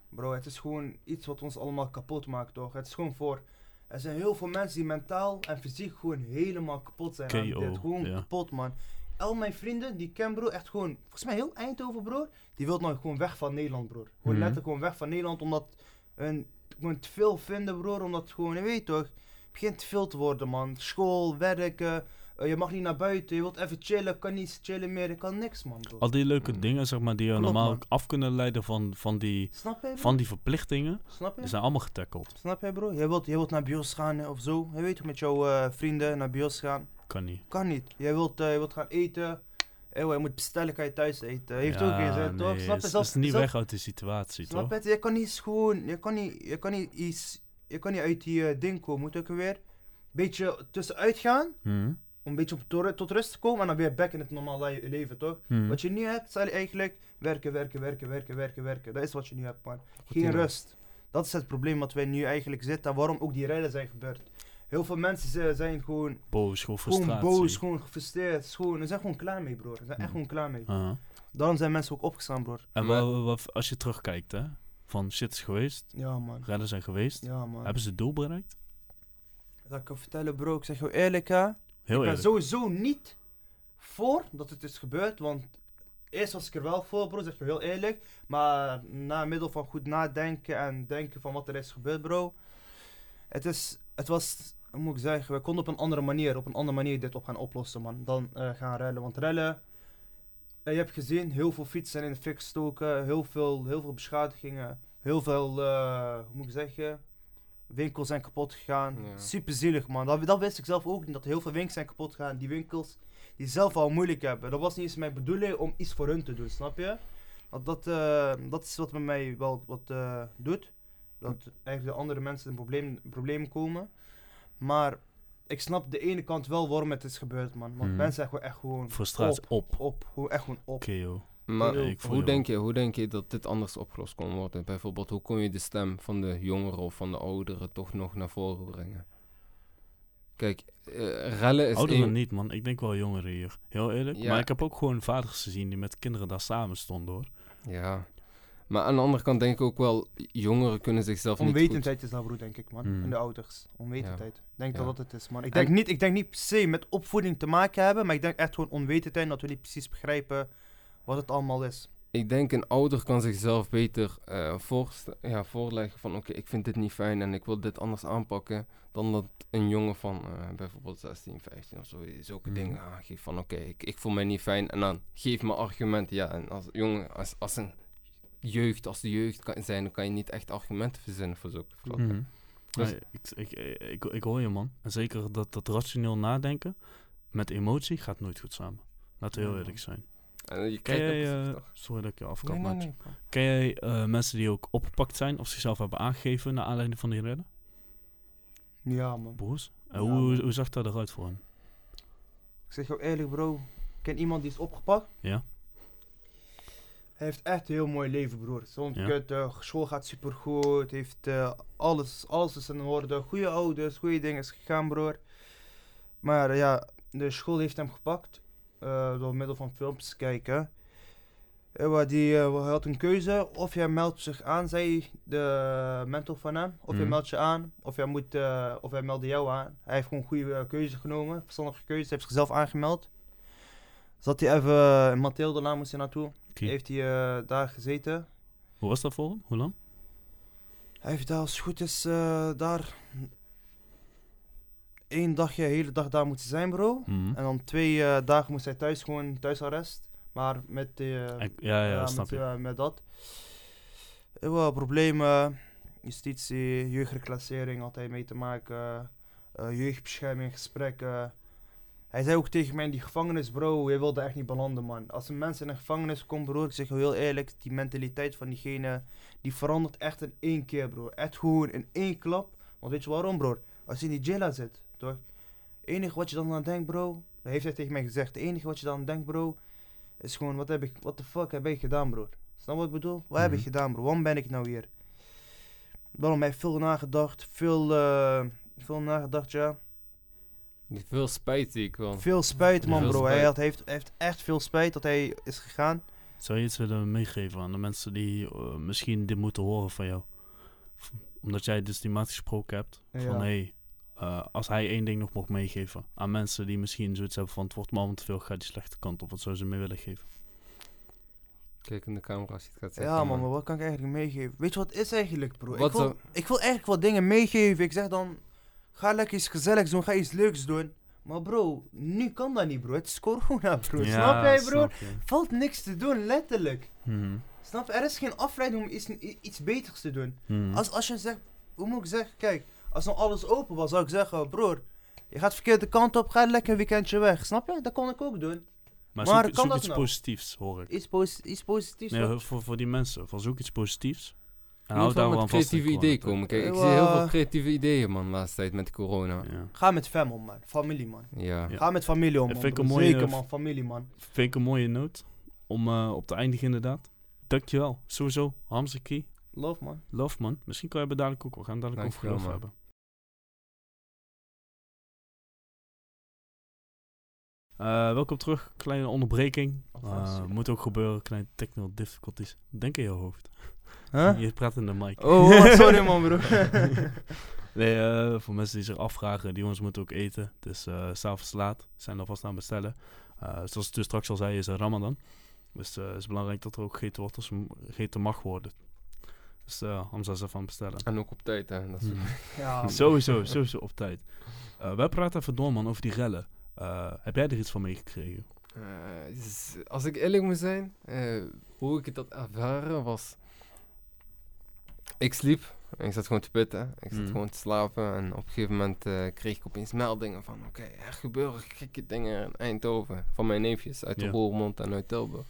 Bro, het is gewoon iets wat ons allemaal kapot maakt, toch? Het is gewoon voor... Er zijn heel veel mensen die mentaal en fysiek gewoon helemaal kapot zijn. aan KO, dit. Gewoon ja. kapot, man. Al mijn vrienden, die ken, bro, echt gewoon... Volgens mij heel Eindhoven, bro. Die wil nou gewoon weg van Nederland, bro. Gewoon Mhm. letterlijk gewoon weg van Nederland, omdat... Hun gewoon te veel vinden, bro. Omdat gewoon, je weet toch... Het begint te veel te worden, man. School, werken... eh, je mag niet naar buiten, je wilt even chillen, kan niet chillen meer, je kan niks man bro. Al die leuke Mm. dingen, zeg maar, die je Klopt, normaal man. af kunnen leiden van, van, die, Snap je? van die verplichtingen, Snap je? die zijn allemaal getackeld. Snap je bro? Jij wilt, jij wilt naar bios gaan eh, of zo. Je weet toch met jouw eh, vrienden naar bios gaan. Kan niet. Kan niet. Jij wilt, je wilt gaan eten. Eeuw, je moet bestellen, kan je thuis eten. Heeft ook geen zin, toch? nee, Snap je? het Zelf- is niet zelf- weg uit de situatie, Snap toch? je? het? Je kan niet gewoon, je kan niet, je kan niet iets, je kan niet uit die eh, ding komen. Moet ook weer beetje tussenuit gaan. Mhm. Om een beetje op tot, tot rust te komen en dan weer back in het normale le- leven, toch? Mhm. Wat je nu hebt, is eigenlijk werken, werken, werken, werken, werken, werken. Dat is wat je nu hebt, man. Geen rust. Dat is het probleem wat wij nu eigenlijk zitten en waarom ook die rellen zijn gebeurd. Heel veel mensen zi- zijn gewoon, Boos, gewoon gewoon frustratie. boos, gewoon gefrustreerd. Gewoon, ze zijn gewoon klaar mee, broer. Ze zijn echt Hmm. gewoon klaar mee. Daarom zijn mensen ook opgestaan, broer. En Maar- als je terugkijkt, hè, van shit is geweest, Ja, man. redden zijn geweest, Ja, man. hebben ze het doel bereikt? Dat kan ik vertellen, bro. Ik zeg jou eerlijk, hè. Heel ik ben eerlijk. sowieso niet voor dat het is gebeurd, want eerst was ik er wel voor, bro, zeg je heel eerlijk. Maar na middel van goed nadenken en denken van wat er is gebeurd, bro. Het is, het was, hoe moet ik zeggen, we konden op een andere manier, op een andere manier dit op gaan oplossen, man. Dan eh, gaan rellen, want rellen, je hebt gezien, heel veel fietsen zijn in de fik gestoken, heel veel, heel veel beschadigingen, heel veel, eh, hoe moet ik zeggen... Winkels zijn kapot gegaan. Ja. Super zielig, man. Dat, dat wist ik zelf ook niet. Dat heel veel winkels zijn kapot gegaan. Die winkels die zelf al moeilijk hebben. Dat was niet eens mijn bedoeling om iets voor hun te doen, snap je? Dat, dat, eh, dat is wat bij mij wel wat eh, doet. Dat eigenlijk de andere mensen in probleem, problemen komen. Maar ik snap de ene kant wel waarom het is gebeurd, man. Want Mhm. mensen zijn gewoon echt gewoon Frustratie op. op. Gewoon echt gewoon op. KO. Maar Nee, ik voel hoe, denk je, hoe denk je dat dit anders opgelost kon worden? Bijvoorbeeld, hoe kon je de stem van de jongeren of van de ouderen toch nog naar voren brengen? Kijk, eh, rellen is Ouderen niet, man. Ik denk wel jongeren hier. Heel eerlijk. Ja. Maar ik heb ook gewoon vaders gezien die met kinderen daar samen stonden, hoor. Ja. Maar aan de andere kant denk ik ook wel, jongeren kunnen zichzelf niet goed... Onwetendheid is dat, broer, denk ik, man. Hmm. Van de ouders. Onwetendheid. Ik denk Ja. dat dat het is, man. Ik En- denk, niet, ik denk niet per se met opvoeding te maken hebben, maar ik denk echt gewoon onwetendheid, dat we niet precies begrijpen wat het allemaal is. Ik denk een ouder kan zichzelf beter eh, voorst- ja, voorleggen van oké, ik vind dit niet fijn en ik wil dit anders aanpakken. Dan dat een jongen van eh, bijvoorbeeld 16, 15 of zo, zulke Mhm. dingen aangeeft van oké, ik, ik voel mij niet fijn. En dan geef me argumenten. Ja, en als jongen, als, als een jeugd, als de jeugd kan zijn, dan kan je niet echt argumenten verzinnen voor zulke vlakken. Mhm. Dus- ik, ik, ik, ik, hoor je, man. En zeker dat, dat rationeel nadenken met emotie gaat nooit goed samen. Laten we heel eerlijk zijn. En je Ken jij, dat eh, sorry dat ik je afkap, Nee. Ken jij eh, mensen die ook opgepakt zijn of zichzelf hebben aangegeven naar aanleiding van die redden? Ja, man. Broers? En Ja, hoe, man. hoe zag dat eruit voor hen? Ik zeg jou eerlijk, bro. Ik ken iemand die is opgepakt. Ja? Hij heeft echt een heel mooi leven, broer. Zo'n Ja. kut, eh, school gaat supergoed. Heeft eh, alles, alles is in orde. Goede ouders, goede dingen is gegaan, broer. Maar eh, ja, de school heeft hem gepakt. door middel van filmpjes kijken. Waar die hij had een keuze. Of jij meldt zich aan, zei de mentor van hem. Of jij Mhm. meldt je aan. Of jij, moet, of hij meldde jou aan. Hij heeft gewoon een goede keuze genomen. Verstandige keuze. Hij heeft zichzelf aangemeld. Zat hij even uh, in Mathilde moest hij naartoe. Heeft hij eh, daar gezeten. Hoe was dat voor hem? Hoe lang? Hij heeft daar als het goed is eh, daar één dagje, de hele dag daar moeten zijn bro. Mhm. En dan twee eh, dagen moest hij thuis gewoon thuisarrest. Maar met ja, ja, ja, snap met, je. eh, met dat. Heel problemen. Justitie, jeugdreclassering had hij mee te maken. eh, jeugdbescherming, gesprekken. Hij zei ook tegen mij in die gevangenis, bro, je wilde echt niet belanden, man. Als een mens in een gevangenis komt, bro, ik zeg heel eerlijk, die mentaliteit van diegene, die verandert echt in één keer, bro. Echt gewoon in één klap. Want weet je waarom, bro? Als je in die jail zit, toch? Het enige wat je dan aan denkt, bro, dat heeft hij tegen mij gezegd. Het enige wat je dan aan denkt, bro, is gewoon, wat heb ik, what the fuck heb ik gedaan, bro? Snap wat ik bedoel? Wat heb ik Mhm. gedaan, bro? Waarom ben ik nou hier? Waarom heb ik veel nagedacht, veel, eh, veel nagedacht, ja. Veel spijt zie ik wel. Veel spijt, man, Veel bro. Hij, had, heeft, heeft echt veel spijt dat hij is gegaan. Zou je iets willen meegeven aan de mensen die eh, misschien dit moeten horen van jou? Omdat jij dus die maat gesproken hebt. Van hé, hey, eh, als hij één ding nog mocht meegeven aan mensen die misschien zoiets hebben van het wordt me allemaal te veel, gaat die slechte kant op. Wat zou ze mee willen geven? Kijk in de camera als je het gaat zeggen. Ja, man, maar wat kan ik eigenlijk meegeven? Weet je wat is eigenlijk, bro? Wat Ik wil, ik wil eigenlijk wat dingen meegeven. Ik zeg dan, ga lekker iets gezelligs doen, ga iets leuks doen. Maar bro, nu kan dat niet, bro. Het is corona, bro. snap jij, bro? snap. Valt niks te doen, letterlijk. Mhm. Snap? Er is geen afleiding om iets, iets beters te doen. Mhm. Als, als je zegt, hoe moet ik zeggen? Kijk, als nou alles open was, zou ik zeggen, broer, je gaat de verkeerde kant op, ga lekker een weekendje weg. Snap je? Dat kon ik ook doen. maar maar zoek, kan zoek dat iets nou? positiefs, hoor ik. Iets, posi- iets positiefs. Nee, voor, voor die mensen. Van zoek iets positiefs. Hou moet daar met creatieve ideeën komen. Kijk, ik Eh, zie heel veel wa- creatieve ideeën, man, de laatste tijd met corona. Ja. Ga met fam om, man. Familie, man. Ja. Ja. Ga met familie om, man. vind ik broer. een mooie, Zeker, eh, man. Familie, man. Vind ik een mooie noot om eh, op te eindigen inderdaad. Dankjewel. Sowieso, Hamza Key. Love, man. Love man. Misschien kan je dadelijk ook. We gaan dadelijk over geloof hebben. Eh, welkom terug. Kleine onderbreking. Eh ja. moet ook gebeuren. Kleine technical difficulties. Denk in je hoofd. Huh? Je praat in de mic. Oh, wat? sorry, man, bro. Nee, eh, voor mensen die zich afvragen, die jongens moeten ook eten. Het is eh, s s'avonds laat. Ze zijn alvast aan het bestellen. Eh, zoals ik dus straks al zei, is het Ramadan. Dus eh, het is belangrijk dat er ook gegeten wordt als gegeten mag worden. Dus uh, Hamza is even aan het bestellen. En ook op tijd, hè. Dat is Mhm. ja. Sowieso, sowieso op tijd. Eh wij praten even door, man, over die rellen. Eh, heb jij er iets van meegekregen? Eh, dus als ik eerlijk moet zijn, eh, hoe ik het had ervaren was... Ik sliep, en ik zat gewoon te pitten, ik zat Mhm. gewoon te slapen en op een gegeven moment eh, kreeg ik opeens meldingen van... Oké, er gebeuren gekke dingen in Eindhoven, van mijn neefjes uit Ja. de Roermond en uit Tilburg.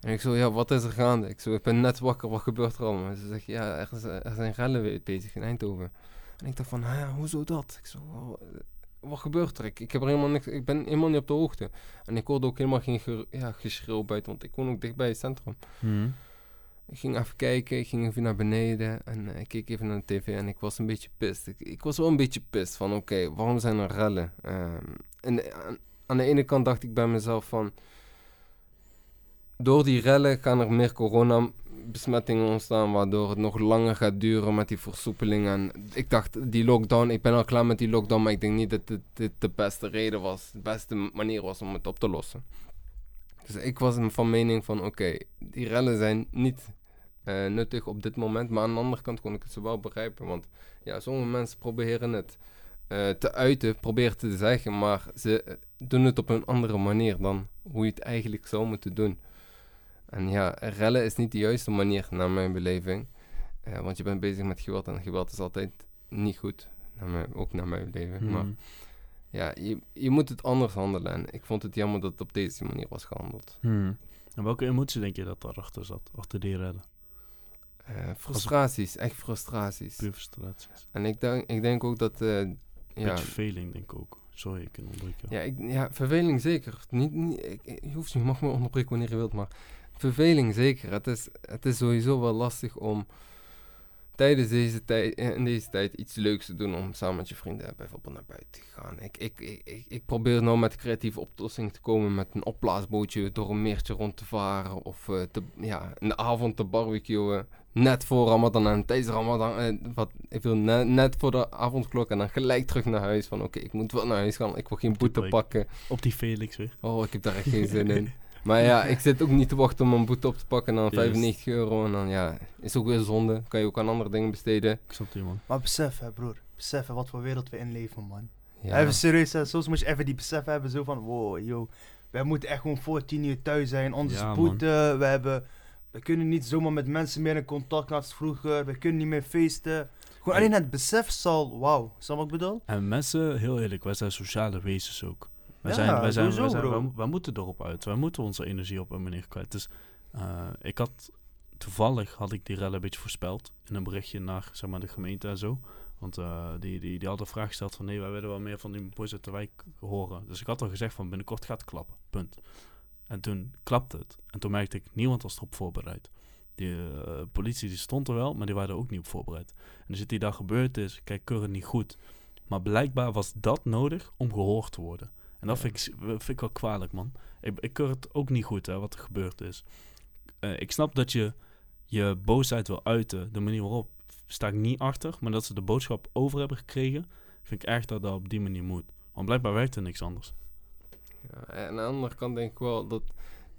En ik zo, ja, wat is er gaande? Ik zo, ik ben net wakker, wat gebeurt er allemaal? Ze zegt, ja, er, is, er zijn rellen bezig in Eindhoven. En ik dacht van, hè, hoezo dat? Ik zo, "Oh, eh, wat gebeurt er? Ik, ik, heb er helemaal niks, ik ben helemaal niet op de hoogte. En ik hoorde ook helemaal geen ge- ja, geschreeuw buiten, want ik woon ook dichtbij het centrum. Ik ging even kijken, ik ging even naar beneden en eh, ik keek even naar de tv en ik was een beetje pist. Ik, ik was wel een beetje pist van, oké, waarom zijn er rellen? Ehm, en aan, aan de ene kant dacht ik bij mezelf van, door die rellen gaan er meer coronabesmettingen ontstaan, waardoor het nog langer gaat duren met die versoepeling. En ik dacht, die lockdown, ik ben al klaar met die lockdown, maar ik denk niet dat dit, dit de beste reden was, de beste manier was om het op te lossen. Dus ik was van mening van, oké, die rellen zijn niet eh, nuttig op dit moment, maar aan de andere kant kon ik het zo wel begrijpen, want ja, sommige mensen proberen het eh, te uiten, proberen te zeggen, maar ze eh, doen het op een andere manier dan hoe je het eigenlijk zou moeten doen. En ja, rellen is niet de juiste manier naar mijn beleving. Want je bent bezig met geweld en geweld is altijd niet goed. Naar mijn, ook naar mijn beleving. Maar Mhm. ja, je, je moet het anders handelen. En ik vond het jammer dat het op deze manier was gehandeld. Mhm. En welke emotie denk je dat daarachter zat? Achter die rellen? Eh, frustraties, echt frustraties. Puur frustraties. En ik denk, ik denk ook dat... eh, ja, verveling, denk ik ook. Sorry, ik kan onderbreken. ja, ik, ja, verveling zeker. Niet, niet, ik- je, hoeft, je mag me onderbreken wanneer je wilt, maar... verveling zeker. Het is, het is sowieso wel lastig om tijdens deze tijd, in deze tijd iets leuks te doen om samen met je vrienden bijvoorbeeld naar buiten te gaan. Ik, ik, ik, ik, probeer nou met creatieve oplossingen te komen met een opblaasbootje door een meertje rond te varen of eh, te, ja, in de avond te barbecuen. Net voor Ramadan en tijdens Ramadan, eh, wat, ik wil net, net voor de avondklok en dan gelijk terug naar huis van oké, ik moet wel naar huis gaan, ik wil geen boete pakken. Op die Felix weer. Oh, ik heb daar echt geen zin in. Maar ja, ik zit ook niet te wachten om een boete op te pakken en dan Juist. 95 euro. En dan ja, is ook weer zonde. Kan je ook aan andere dingen besteden. Ik snap die man. Maar besef hè, broer. Besef hè, wat voor wereld we inleven, man. Ja, Even serieus, hè. soms moet je even die besef hebben, zo van, wow, yo. Wij moeten echt gewoon voor tien uur thuis zijn, anders Ja, boete. We hebben, we kunnen niet zomaar met mensen meer in contact als vroeger. We kunnen niet meer feesten. Gewoon alleen het besef zal, wauw. Snap wat ik bedoel? En mensen, heel eerlijk, wij zijn sociale wezens ook. Wij, Ja, zijn, wij, zijn, wij, zijn, wij, wij moeten erop uit. Wij moeten onze energie op een manier kwijt. Dus eh, ik had, toevallig had ik die rellen een beetje voorspeld. In een berichtje naar zeg maar, de gemeente en zo. Want eh, die, die, die hadden de vraag gesteld van nee, wij willen wel meer van die boys uit de wijk horen. Dus ik had al gezegd van binnenkort gaat het klappen. Punt. En toen klapte het. En toen merkte ik, niemand was erop voorbereid. Die eh, politie die stond er wel, maar die waren er ook niet op voorbereid. En dus wat die daar gebeurd is, kijk, keurig niet goed. Maar blijkbaar was dat nodig om gehoord te worden. En dat Ja. vind, ik, vind ik wel kwalijk, man. Ik, ik keur het ook niet goed, hè, wat er gebeurd is. Eh, ik snap dat je je boosheid wil uiten. De manier waarop sta ik niet achter. Maar dat ze de boodschap over hebben gekregen, vind ik erg dat dat op die manier moet. Want blijkbaar werkt er niks anders. Ja, en aan de andere kant denk ik wel dat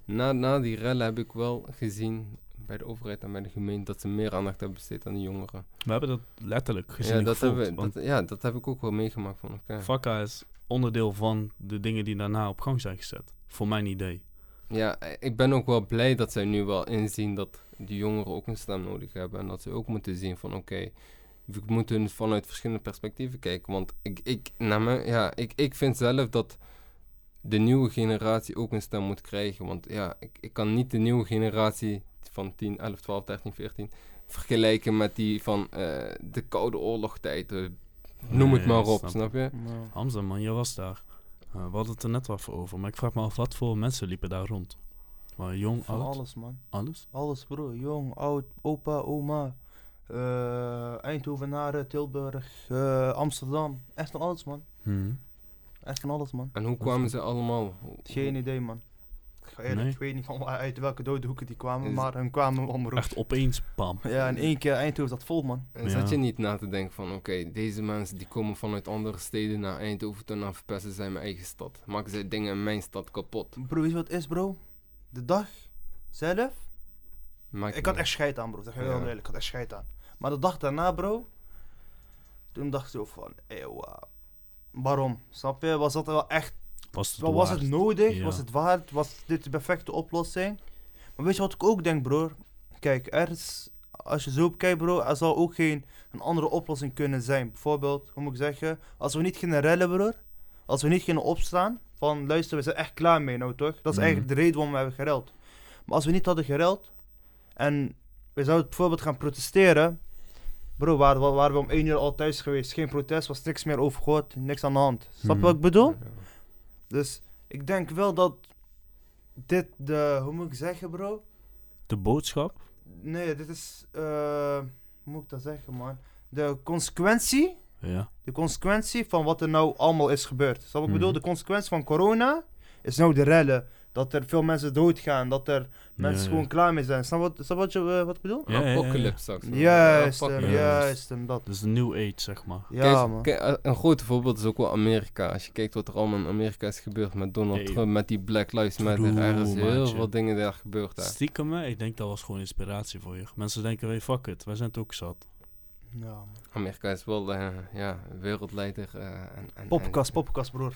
na, na die rellen heb ik wel gezien bij de overheid en bij de gemeente dat ze meer aandacht hebben besteed aan de jongeren. We hebben dat letterlijk gezien ja, dat gevoeld, hebben, dat, ja, dat heb ik ook wel meegemaakt van oké. Vakka is onderdeel van de dingen die daarna op gang zijn gezet. Voor mijn idee. Ja, ik ben ook wel blij dat zij nu wel inzien dat die jongeren ook een stem nodig hebben. En dat ze ook moeten zien van oké, we moeten vanuit verschillende perspectieven kijken. Want ik, ik, ja, ik, ik vind zelf dat de nieuwe generatie ook een stem moet krijgen. Want ja, ik, ik kan niet de nieuwe generatie van 10, 11, 12, 13, 14 vergelijken met die van eh, de Koude Oorlogtijd. eh, noem het Nee, maar op, snap snap je? Hamza, man, jij was daar. Eh, we hadden het er net voor over. Maar ik vraag me af, wat voor mensen liepen daar rond? Maar jong, Van oud, alles, man. alles? Alles, bro. Jong, oud, opa, oma. eh Eindhovenaren, Tilburg, eh, Amsterdam. Echt van alles, man. Mhm. Echt van alles, man. En hoe kwamen ze allemaal? Geen idee, man. Ik, ga eerlijk, Nee. ik weet niet van waar- uit welke dode hoeken die kwamen, Is- maar hun kwamen om Echt opeens, bam. Ja, in één keer Eindhoven zat vol, man. En Ja. zat je niet na te denken van, oké, deze mensen die komen vanuit andere steden naar Eindhoven en dan verpesten zij mijn eigen stad. Maken zij dingen in mijn stad kapot. Bro, weet je wat het is, bro? De dag zelf, Maakt ik had echt scheid aan, bro. Zeg je heel Ja. eerlijk, ik had echt scheid aan. Maar de dag daarna, bro, toen dacht ik zo van, eeuw, waarom? Snap je? Was dat wel echt, Was het, was het nodig? Ja. Was het waard? Was dit de perfecte oplossing? Maar weet je wat ik ook denk, bro? Kijk, er is, als je zo bekijkt, bro, er zal ook geen een andere oplossing kunnen zijn. Bijvoorbeeld, hoe moet ik zeggen, als we niet gingen rellen, bro, als we niet gingen opstaan, van luister, we zijn echt klaar mee nou toch? Dat is Mhm. eigenlijk de reden waarom we hebben gereld. Maar als we niet hadden gereld en we zouden bijvoorbeeld gaan protesteren, bro, waren, we- waren we om één uur al thuis geweest, geen protest, was niks meer overgehoord, niks aan de hand. Snap je wat ik bedoel? Ja. Dus ik denk wel dat dit de, hoe moet ik zeggen bro? De boodschap? Nee, dit is, eh, hoe moet ik dat zeggen man? De consequentie, Ja. de consequentie van wat er nou allemaal is gebeurd. Snap wat ik bedoel? Mhm. De consequentie van corona is nou de rellen. Dat er veel mensen doodgaan, dat er mensen Ja, gewoon klaar mee zijn. Snap wat, snap wat, je, eh, wat ik bedoel? Ja, ja, ja, ja. Apocalypse. Juist, hem, juist, hem, dat. Dus de new age, zeg maar. Ja Kijk, man. kijk, eh, een groot voorbeeld is ook wel Amerika. Als je kijkt wat er allemaal in Amerika is gebeurd met Donald Hey. Trump, met die Black Lives Matter. Er is heel maatje. veel dingen daar gebeurd daar. Stiekem, hè, ik denk dat was gewoon inspiratie voor je. Mensen denken, hey, fuck it, wij zijn het ook zat. Ja, man. Amerika is wel eh, ja, wereldleider. eh, en, en, Poppenkast, en- poppenkast broer.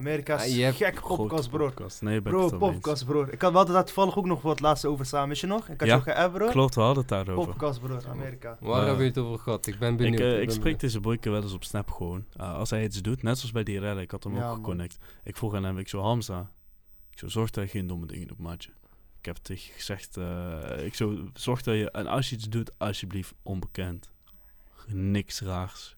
Amerika is Ah, hebt gek broer. podcast. Nee, ik Bro, poppenkast broer. Ik had, we hadden daar toevallig ook nog wat laatste over samen, weet je nog? Ik had Ja, je geappt. Klopt, we hadden het daarover. Poppenkast broer, Amerika. Waar Eh, hebben we het over gehad? Ik ben Ik, benieuwd. eh, ben ik spreek benieuwd. deze boyke wel eens op Snap gewoon. Uh, als hij iets doet, net zoals bij die rellen, ik had hem Ja, ook man. geconnect. Ik vroeg aan hem, ik zo, Hamza, ik zo, zorg dat je geen domme dingen doet, maatje. Ik heb tegen je gezegd, eh, ik zo, zorg dat je, en als je iets doet, alsjeblieft onbekend. Niks raars.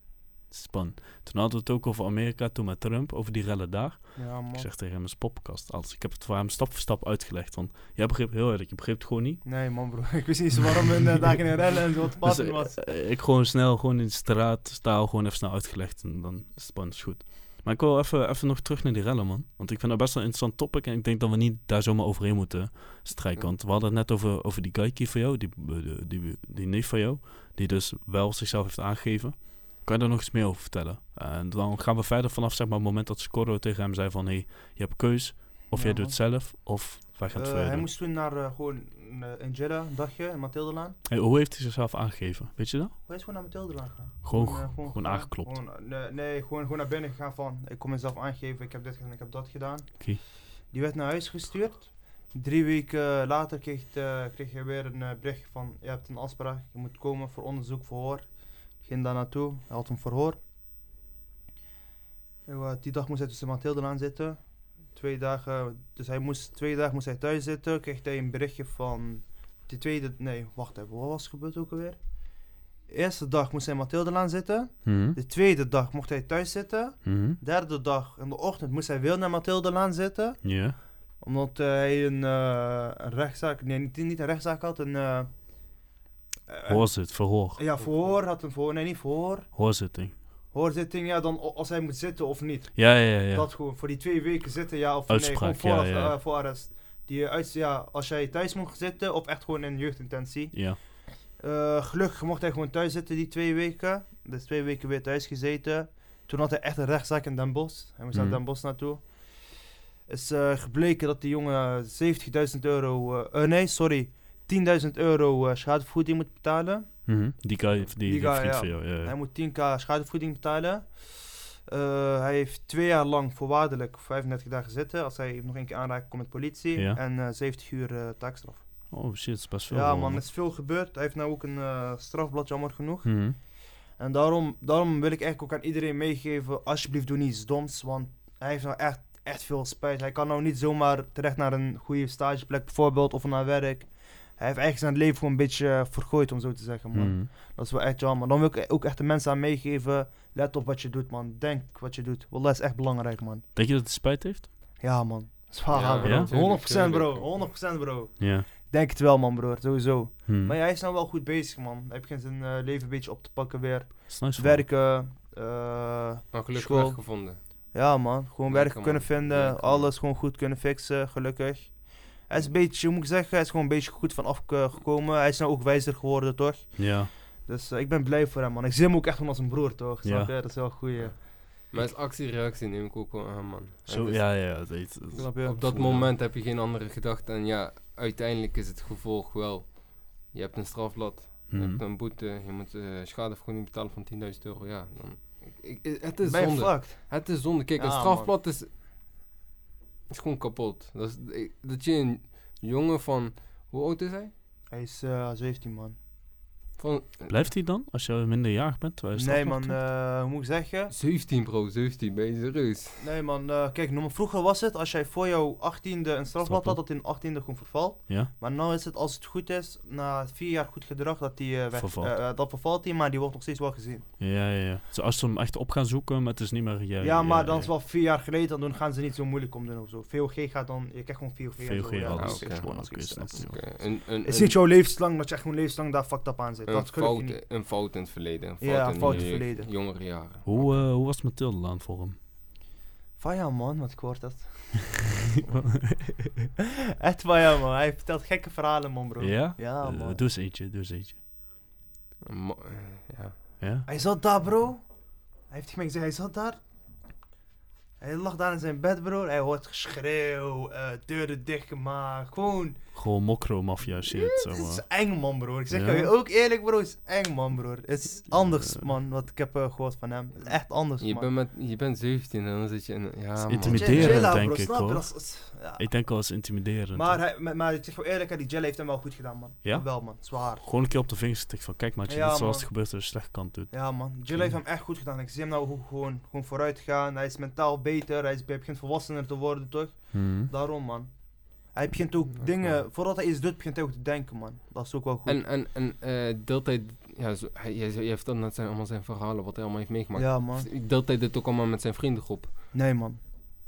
Spannend. Toen hadden we het ook over Amerika, toen met Trump, over die rellen daar. Ja, man. Ik zeg tegen hem, is podcast. Als, ik heb het voor hem stap voor stap uitgelegd. Want jij begreep heel eerlijk, je begreep het gewoon niet. Nee, man, bro. Ik wist niet waarom uh, dagen in rellen en zo te Dus, passen eh, was. eh, ik gewoon snel, gewoon in de straat, staal, gewoon even snel uitgelegd. En dan is het is goed. Maar ik wil even, even nog terug naar die rellen, man. Want ik vind dat best wel een interessant topic. En ik denk dat we niet daar zomaar overheen moeten strijken. Want we hadden het net over, over die geikie van jou, die, die, die, die neef van jou. Die dus wel zichzelf heeft aangegeven. Kan je daar nog iets meer over vertellen? En dan gaan we verder vanaf zeg maar, het moment dat Scorro tegen hem zei van... Hé, hey, je hebt keus. Of Ja, jij doet het zelf, of wij gaan het Eh, voor je hij moest toen naar, eh, gewoon uh, in Jeddah, een dagje, in Mathildelaan. Hey, hoe heeft hij zichzelf aangegeven? Weet je dat? Hij is gewoon naar Mathildelaan gegaan. Gewoon, eh, gewoon, aangeklopt. Gewoon, eh, nee, nee, gewoon, gewoon naar binnen gegaan van, ik kom mezelf aangeven, ik heb dit gedaan, ik heb dat gedaan. Oké. Die werd naar huis gestuurd. Drie weken later kreeg, eh, kreeg hij weer een eh, bericht van, je hebt een afspraak, je moet komen voor onderzoek, verhoor. Ging daar naartoe, hij had een verhoor. En, eh, die dag moest hij tussen Mathildelaan zitten. Twee dagen, dus hij moest, twee dagen moest hij thuis zitten, kreeg hij een berichtje van, de tweede, nee, wacht even, wat was er gebeurd ook alweer? De eerste dag moest hij in Mathildelaan zitten. Mhm. De tweede dag mocht hij thuis zitten. Mhm. Derde dag in de ochtend moest hij weer naar Mathildelaan zitten. Ja. Omdat hij een, een rechtszaak, nee niet, niet een rechtszaak had, een... eh, Hoorzit, verhoor. ja, verhoor had een verhoor, nee niet verhoor. Hoorzitting. Hoorzitting, ja dan als hij moet zitten of niet. Ja, ja, ja. Dat gewoon, voor die twee weken zitten, ja of Uitspraak, nee, gewoon voor, ja, ja. eh, voor arrest. Die, eh, uit, ja, als jij thuis mocht zitten of echt gewoon in jeugdintentie. Ja. Eh, gelukkig mocht hij gewoon thuis zitten die twee weken. Dus twee weken weer thuis gezeten. Toen had hij echt een rechtszaak in Den Bosch. Hij moest Mhm. naar Den Bosch naartoe. Is eh, gebleken dat die jongen 70.000 euro... eh, eh, nee, sorry. 10.000 euro eh, schadevergoeding moet betalen. Mhm. Die guy, die, die, Die guy, vriend ja. van jou. Ja. Hij moet 10k schadevergoeding betalen. Eh, hij heeft twee jaar lang voorwaardelijk 35 dagen zitten. Als hij nog een keer aanraakt, komt met politie. Ja. En eh 70 uur eh, taakstraf. Oh shit, dat is best veel. ja man, is veel gebeurd. Hij heeft nou ook een eh, strafblad, jammer genoeg. Mhm. En daarom, daarom wil ik eigenlijk ook aan iedereen meegeven, alsjeblieft doe niets doms, want hij heeft nou echt, echt veel spijt. Hij kan nou niet zomaar terecht naar een goede stageplek bijvoorbeeld, of naar werk. Hij heeft eigenlijk zijn leven gewoon een beetje eh, vergooid, om zo te zeggen, man. Mhm. Dat is wel echt jammer. Dan wil ik ook echt de mensen aan meegeven, let op wat je doet, man. Denk wat je doet. Wallah, is echt belangrijk, man. Denk je dat hij spijt heeft? Ja, man. Zwaar, Ja, bro. ja? 100% bro. Tuurlijk, 100% bro. Ja. Denk het wel, man, broer. Sowieso. Mhm. Maar ja, hij is nou wel goed bezig, man. Hij begint zijn eh, leven een beetje op te pakken weer. Nice. Werken, eh, Maar gelukkig School. weg gevonden. Ja man, gewoon Lekker, werk kunnen man. vinden, Lekker, man. alles gewoon goed kunnen fixen, gelukkig. Hij is een beetje, hoe moet ik zeggen, hij is gewoon een beetje goed van afgekomen. Hij is nou ook wijzer geworden, toch? Ja. Dus eh, ik ben blij voor hem, man. Ik zie hem ook echt gewoon als een broer, toch? Ja. Snap je? Dat is wel een goeie. Maar als actie-reactie neem ik ook wel aan, man. Zo, is- ja, ja. Dat? Op dat Ja. moment heb je geen andere gedachte. En ja, uiteindelijk is het gevolg wel. Je hebt een strafblad, je Mhm. hebt een boete, je moet eh schadevergoeding betalen van 10.000 euro. Ja, dan, ik, ik- het is zonde. Het is zonde. Kijk, een strafblad is, is gewoon kapot. Dat, ik- dat je een jongen van, hoe oud is hij? Hij is eh 17 man. Van Blijft hij dan als je minderjarig bent? Nee man, eh, hoe moet ik zeggen? 17 bro, 17, ben je serieus? Nee man, eh, kijk, normaal- vroeger was het als jij voor jouw 18e een strafblad had, dat in 18e gewoon vervalt. Ja? Maar nu is het, als het goed is, na vier jaar goed gedrag, dat die eh, weg, Vervalt. dat vervalt hij, maar die wordt nog steeds wel gezien. Ja, ja, ja. Zo, als ze hem echt op gaan zoeken, maar het is niet meer... Ja, Ja, maar ja, dan ja. is wel vier jaar geleden, dan gaan ze niet zo moeilijk om doen of zo. VOG gaat dan, je krijgt gewoon VOG. VOG, ja, is niet jouw levenslang dat je echt gewoon levenslang daar fucked up aan zit. Een, fout, niet. een fout in het verleden. Een fout Ja, in een fout in je het verleden. jongere jaren. Hoe, eh, hoe was Mathilde voor hem? Van ja man, wat ik hoor dat. Echt van ja man, hij vertelt gekke verhalen man bro. ja? Ja Eh, man. doe eens eentje, doe eens eentje. Mo- eh, ja. Ja? Hij zat daar bro. Hij heeft tegen mij gezegd, hij zat daar. Hij lag daar in zijn bed bro. Hij hoort geschreeuw, eh, deuren dichtgemaakt. Gewoon Gewoon mokro mafia shit, zeg Het is eng, man, broer. Ik zeg Ja? je ook eerlijk, bro. Het is eng, man, broer. Het is anders, Ja. man, wat ik heb eh, gehoord van hem. Het is echt anders, Je, man. bent met, je bent 17 en dan zit je in... Ja, intimiderend, Jella, denk bro, ik, hoor. Dat is- is- ja. Ik denk wel eens intimiderend. Maar, hij, maar, maar ik zeg voor eerlijk, hè, die Jell heeft hem wel goed gedaan, man. Ja? Wel, man. Zwaar. Gewoon een keer op de vingers tikken van, kijk Ja, ja, dit is zoals het gebeurt als je slecht kant doet. Ja, man. Oké. heeft hem echt goed gedaan. Ik zie hem nou gewoon, gewoon vooruit gaan. Hij is mentaal beter. Hij, is, hij begint volwassener te worden, toch? Mhm. Daarom, man. Hij begint ook dingen, voordat hij iets doet, begint hij ook te denken, man. Dat is ook wel goed. En, en, en eh deelt hij, ja, zo, hij, vertelt net zijn, allemaal zijn verhalen, wat hij allemaal heeft meegemaakt. ja, man. Deelt hij dit ook allemaal met zijn vriendengroep? Nee, man.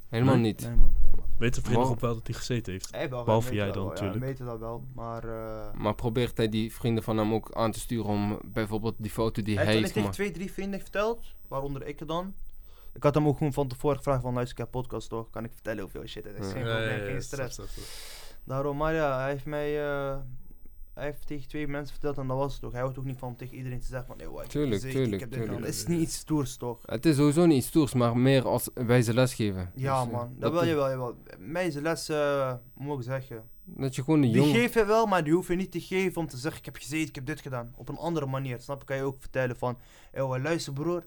Helemaal Nee? niet. Nee, man. Nee, man. Weet de vriendengroep wel dat hij gezeten heeft? Hij wel, Behalve hij jij dan, wel, natuurlijk. Ja, weten dat wel, maar... eh Maar probeert hij die vrienden van hem ook aan te sturen om bijvoorbeeld die foto die hij hij heeft al heeft twee, drie vrienden verteld, waaronder ik dan. Ik had hem ook gewoon van tevoren gevraagd van, luister, ik heb podcast toch, kan ik vertellen hoeveel shit het is. Ja. Geen probleem, geen stress. Daarom, maar ja, hij heeft mij... eh, hij heeft tegen twee mensen verteld en dat was het ook. Hij houdt ook niet van om tegen iedereen te zeggen van, nee, wat, ik heb Tuurlijk, ik heb dit tuurlijk. gedaan. Het is niet iets stoers, toch? Het is sowieso niet iets stoers, maar meer als wijze lesgeven. Ja, Dus, eh, man. Dat wil je wel, je wel. Mij is de les, eh, hoe moet ik zeggen. Dat je gewoon een Die jong... je wel, maar die hoef je niet te geven om te zeggen, ik heb gezeten, ik heb dit gedaan. Op een andere manier, snap je? Kan je ook vertellen van, "Yo, luister broer,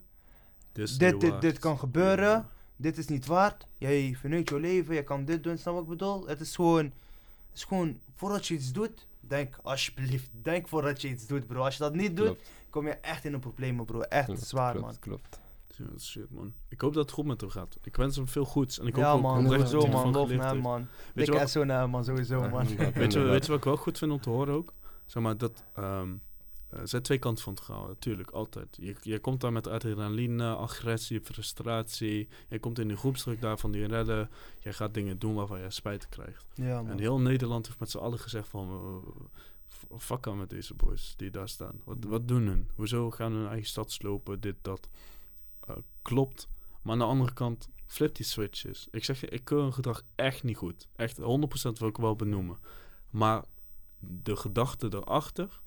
Dus dit, dit, dit kan gebeuren. dit is niet waard. Jij verneut je leven, je kan dit doen, snap wat ik bedoel? Het is gewoon, het is gewoon, voordat je iets doet, denk alsjeblieft, denk voordat je iets doet, bro. Als je dat niet doet, Klopt, kom je echt in een probleem, bro. Echt klopt, zwaar, klopt, man. Klopt. Ja, shit, man. Ik hoop dat het goed met hem gaat. Ik wens hem veel goeds. En ik hoop Ja, ook man, dat sowieso, hij man. Lof naar hem, man. Weet je Ik wat- SO naar hem, man, sowieso, man. Weet je, weet je wat ik wel goed vind om te horen ook? Zeg maar dat. ehm eh, er zijn twee kanten van het verhaal, natuurlijk, altijd. Je, je komt daar met adrenaline, agressie, frustratie. Je komt in de groepsdruk daar van die redden. Je gaat dingen doen waarvan je spijt krijgt. Ja. En heel Nederland heeft met z'n allen gezegd van... eh, fuck aan met deze boys die daar staan. Wat, wat doen hun? Hoezo gaan hun eigen stad slopen? Dit, dat. Eh, klopt. Maar aan de andere kant, flip die switches. Ik zeg je, ik keur hun gedrag echt niet goed. Echt 100% wil ik wel benoemen. Maar de gedachte erachter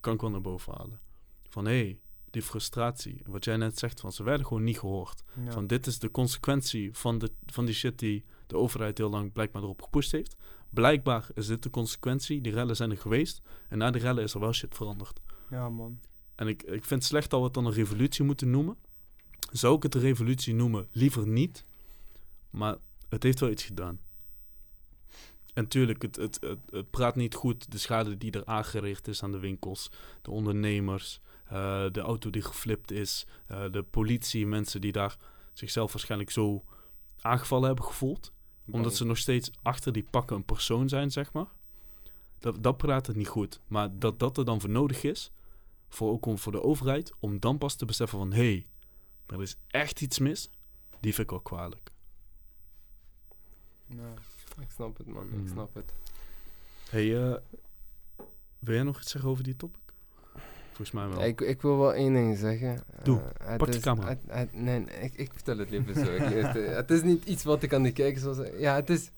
kan ik wel naar boven halen. Van hé, hey, die frustratie. Wat jij net zegt, van ze werden gewoon niet gehoord. Ja. Van dit is de consequentie van, de, van die shit die de overheid heel lang blijkbaar erop gepusht heeft. Blijkbaar is dit de consequentie. Die rellen zijn er geweest. En na de rellen is er wel shit veranderd. Ja, man. En ik, ik vind het slecht dat we het dan een revolutie moeten noemen. Zou ik het een revolutie noemen? Liever niet. Maar het heeft wel iets gedaan. En tuurlijk, het, het, het, praat niet goed. De schade die er aangericht is aan de winkels, de ondernemers, eh, de auto die geflipt is, eh, de politie, mensen die daar zichzelf waarschijnlijk zo aangevallen hebben gevoeld. Omdat ze nog steeds achter die pakken een persoon zijn, zeg maar. Dat, dat praat het niet goed. Maar dat dat er dan voor nodig is, voor ook om, voor de overheid, om dan pas te beseffen van... hé, hey, er is echt iets mis, die vind ik wel kwalijk. Ja. Ik snap het, man. Ik Hmm. snap het. hey, eh, wil jij nog iets zeggen over die topic? Volgens mij wel. Ik, ik wil wel één ding zeggen. Doe. Eh, het Pak camera. het- het- nee, nee, ik, ik vertel het liever zo. Ik- het, het is niet iets wat ik aan de kijkers zal zeggen. Ja, het is...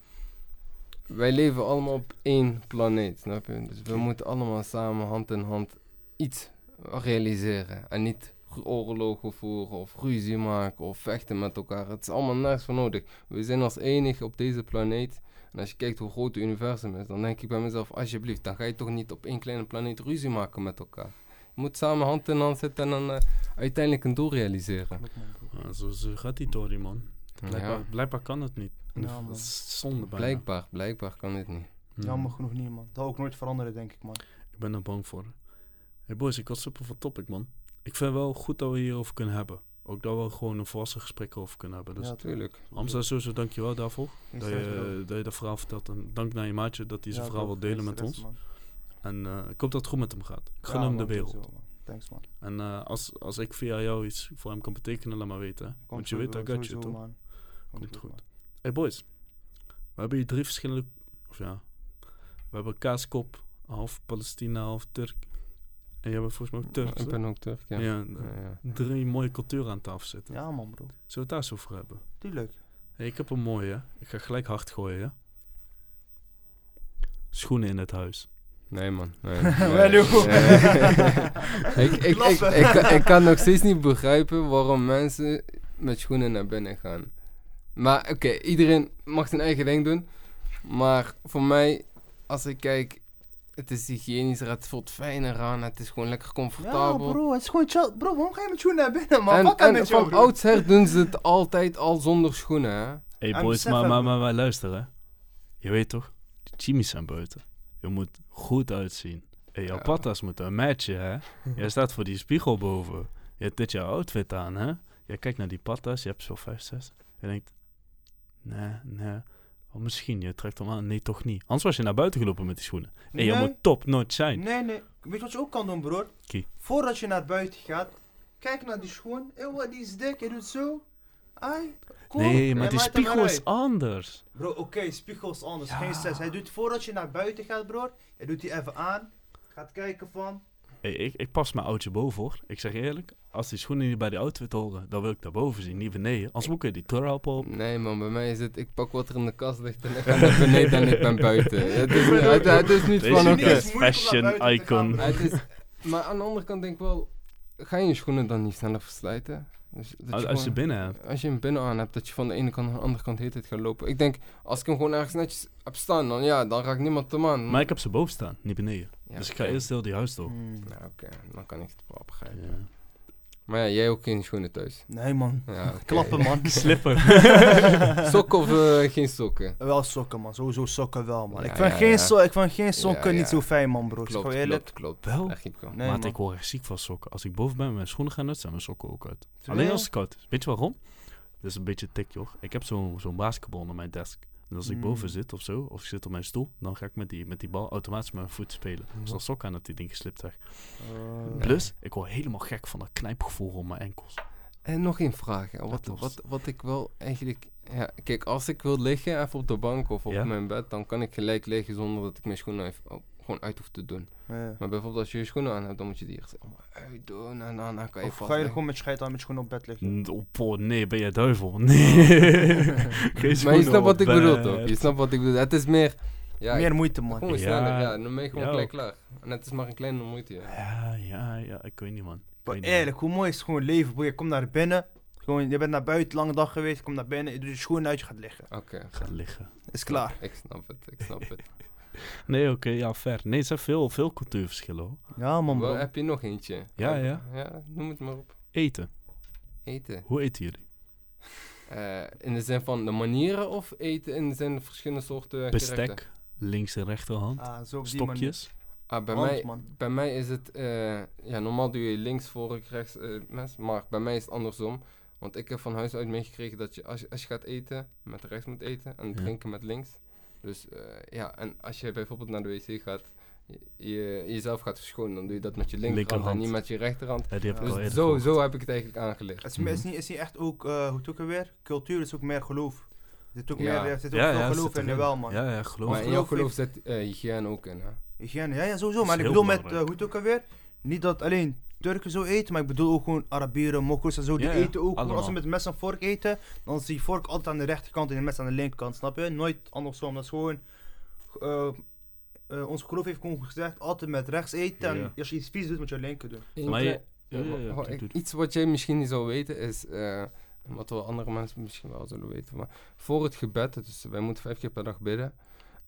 Wij leven allemaal op één planeet, snap je? Dus we moeten allemaal samen hand in hand iets realiseren. En niet oorlogen voeren of ruzie maken of vechten met elkaar. Het is allemaal nergens voor nodig. We zijn als enige op deze planeet. En als je kijkt hoe groot het universum is, dan denk ik bij mezelf, alsjeblieft, dan ga je toch niet op één kleine planeet ruzie maken met elkaar. Je moet samen hand in hand zitten en dan eh, uiteindelijk een doel realiseren. Ja, zo, zo gaat die Tory, man. Blijkbaar, Ja, blijkbaar kan het niet. Ja, dat man. is zonde bijna. blijkbaar, blijkbaar kan dit niet. Hmm. Jammer genoeg niet, man. Dat zal ook nooit veranderen, denk ik, man. Ik ben er bang voor. Hey boys, ik was super van topic, man. Ik vind wel goed dat we hierover kunnen hebben. Ook dat we gewoon een volwassen gesprek over kunnen hebben. Dus Ja, Tuurlijk. Hamza, sowieso dankjewel daarvoor. Dat je, dat je dat verhaal vertelt. En dank naar je maatje dat hij zijn verhaal wil delen met ons. man. En eh, ik hoop dat het goed met hem gaat. Ik gun hem de wereld. man. Thanks, man. En eh, als, als ik via jou iets voor hem kan betekenen, laat maar weten. hè. Want je goed, weet, bro, got sowieso, toch? Komt goed. man. Hey boys, we hebben hier drie verschillende... Of ja, we hebben kaaskop, half Palestina, half Turk. En jij bent volgens mij ook Turks, Ik ben ook Turk, ja. Ja, Ja, ja. drie mooie culturen aan tafel zitten. Ja, man, bro. Zullen we het daar eens over hebben? Tuurlijk. Hey, ik heb een mooie. Ik ga gelijk hard gooien. hè. Schoenen in het huis. Nee, man. Nee, Wel, nee. ik, ik, ik, ik, Klappen. ik, kan- ik kan nog steeds niet begrijpen waarom mensen met schoenen naar binnen gaan. Maar oké, iedereen mag zijn eigen ding doen. Maar voor mij, als ik kijk, het is hygiënischer, het voelt fijner aan, het is gewoon lekker Ja, comfortabel. bro, het is gewoon chill. Bro, waarom ga je met schoenen naar binnen, man? en en met jou, van bro. oudsher doen ze het altijd al zonder schoenen, hè? Hey boys, maar, maar, maar, maar luister hè. Je weet toch, de chimies zijn buiten. Je moet goed uitzien. Hey, jouw Ja. patas moeten matchen hè. Jij staat voor die spiegel boven. Je hebt dit jouw outfit aan hè. Je kijkt naar die patas, je hebt zo 5, 6. Je denkt, nee, nee. Oh, misschien, je trekt hem aan. Nee, toch niet. Anders was je naar buiten gelopen met die schoenen. Nee, je moet top notch zijn. Nee, nee. Weet je wat je ook kan doen, broer? Kie. Voordat je naar buiten gaat, kijk naar die schoen. Eeuw, die is dik. Je doet zo. Ai, cool. Nee, maar die spiegel is anders. Bro, oké, spiegel is anders. Ja. Geen stress. Hij doet voordat je naar buiten gaat, broer. Hij doet die even aan. Gaat kijken van. Hey, ik, ik pas mijn oudje boven hoor. Ik zeg eerlijk, als die schoenen niet bij die outfit horen, dan wil ik daarboven zien, niet beneden. Anders moet ik die trap op. Nee man, bij mij is het, ik pak wat er in de kast ligt en ik ga naar beneden en ik ben buiten. Het is, het, het is niet Deze van oké. is fashion icon. Het is, maar aan de andere kant denk ik wel, ga je je schoenen dan niet sneller verslijten? Dus dat Als, als je binnen hebt. Als je hem binnen aan hebt, dat je van de ene kant naar de andere kant de hele tijd gaat lopen. Ik denk, als ik hem gewoon ergens netjes heb staan, dan ja, dan raakt niemand hem aan. Maar ik heb ze boven staan, niet beneden. Ja, dus ik ga eerst heel die huis door. Hmm. Nou oké, dan kan ik het wel begrijpen. Ja. Maar ja, jij ook geen schoenen thuis. Nee, man. Ja. Klappen, man. Slipper. Sokken of eh, geen sokken? wel sokken, man. Sowieso sokken wel, man. Ja, ik, vind ja, geen ja. So ik vind geen sokken Ja, niet zo fijn, man, bro. Klopt, eerlijk. klopt, klopt. Wel? Echt niet wel. Nee, maar ik word echt ziek van sokken. Als ik boven ben met mijn schoenen ga nutten, zijn mijn sokken ook uit. Alleen als het koud is. Weet je waarom? Dat is een beetje tik, joh. Ik heb zo'n zo'n basketbal onder mijn desk. En als ik Mm. boven zit of zo, of ik zit op mijn stoel, dan ga ik met die, met die bal automatisch met mijn voet spelen. Dus als sok aan dat die ding geslipt weg. Eh, Plus, ik word helemaal gek van dat knijpgevoel op mijn enkels. En nog één vraag. hè. Wat, wat, wat ik wel eigenlijk... Ja, kijk, als ik wil liggen, even op de bank of op Ja. mijn bed, dan kan ik gelijk liggen zonder dat ik mijn schoenen even, oh, gewoon uit hoef te doen. ja. Maar bijvoorbeeld als je je schoenen aan hebt, dan moet je die allemaal uitdoen en dan, kan je Of ga je liggen. gewoon met scheid aan met schoenen op bed liggen? Oh, nee, ben jij duivel? Nee. Maar je snapt wat ik bedoel bed. toch? Je snapt wat ik bedoel. Het is meer... Ja, Meer moeite, man. gewoon Ja. sneller. Ja, dan ben je gewoon gelijk klaar. En het is maar een kleine moeite. Ja. Ja, ja, ja, ik weet niet, man. Maar eerlijk, hoe mooi is het gewoon leven. Je komt naar binnen. Gewoon, je bent naar buiten, lange dag geweest. Je komt naar binnen, je doet je schoenen uit, je gaat liggen. Oké. Gaat liggen. Is klaar. Ik snap het, ik snap het. Nee, oké, ja, ver. Nee, het zijn veel, veel cultuurverschillen, hoor. Ja, man, Wel, bro. heb je nog eentje? Ja, ja. Ja, noem het maar op. Eten. Eten. Hoe eten jullie? Eh, in de zin van de manieren of eten in de zin van verschillende soorten gerechten? Bestek, links en rechterhand, Ah, zo stokjes. Ah, bij, Hand, mij, man. bij mij is het... eh, ja, normaal doe je links voor rechts eh, mes. Maar bij mij is het andersom. Want ik heb van huis uit meegekregen dat je als, je als je gaat eten, met rechts moet eten. En Ja. drinken met links. Dus eh, ja, en als je bijvoorbeeld naar de wc gaat... Je, je jezelf gaat verschonen, dan doe je dat met je linkerhand en niet met je rechterhand. Ja, Dus zo, gehoord. zo heb ik het eigenlijk aangeleerd. Het is, is, niet, is niet echt ook, eh, hoe het ook alweer? Cultuur is ook meer geloof. Er zit ook, Ja. meer, er zit ook Ja, veel ja, geloof zit in, erin. jawel, man. Ja, ja, geloof Maar in jouw geloof zit eh, hygiëne ook in, hè? Hygiëne, ja, ja, sowieso. Maar ik bedoel met, belangrijk. hoe het ook alweer? Niet dat alleen Turken zo eten, maar ik bedoel ook gewoon Arabieren, Mokko's en zo. Die Ja, ja, eten ook, gewoon als allemaal. ze met mes en vork eten, dan is die vork altijd aan de rechterkant en de mes aan de linkerkant, snap je? Nooit andersom, dat is gewoon... eh, eh, ons geloof heeft gewoon gezegd, altijd met rechts eten. Ja, ja. En als je iets vies doet, moet je linker doen. Eén Maar je- ja, ja, ja, wa- wa- doe- doe. Iets wat jij misschien niet zou weten is, eh, wat wel andere mensen misschien wel zullen weten, maar voor het gebed, dus wij moeten vijf keer per dag bidden,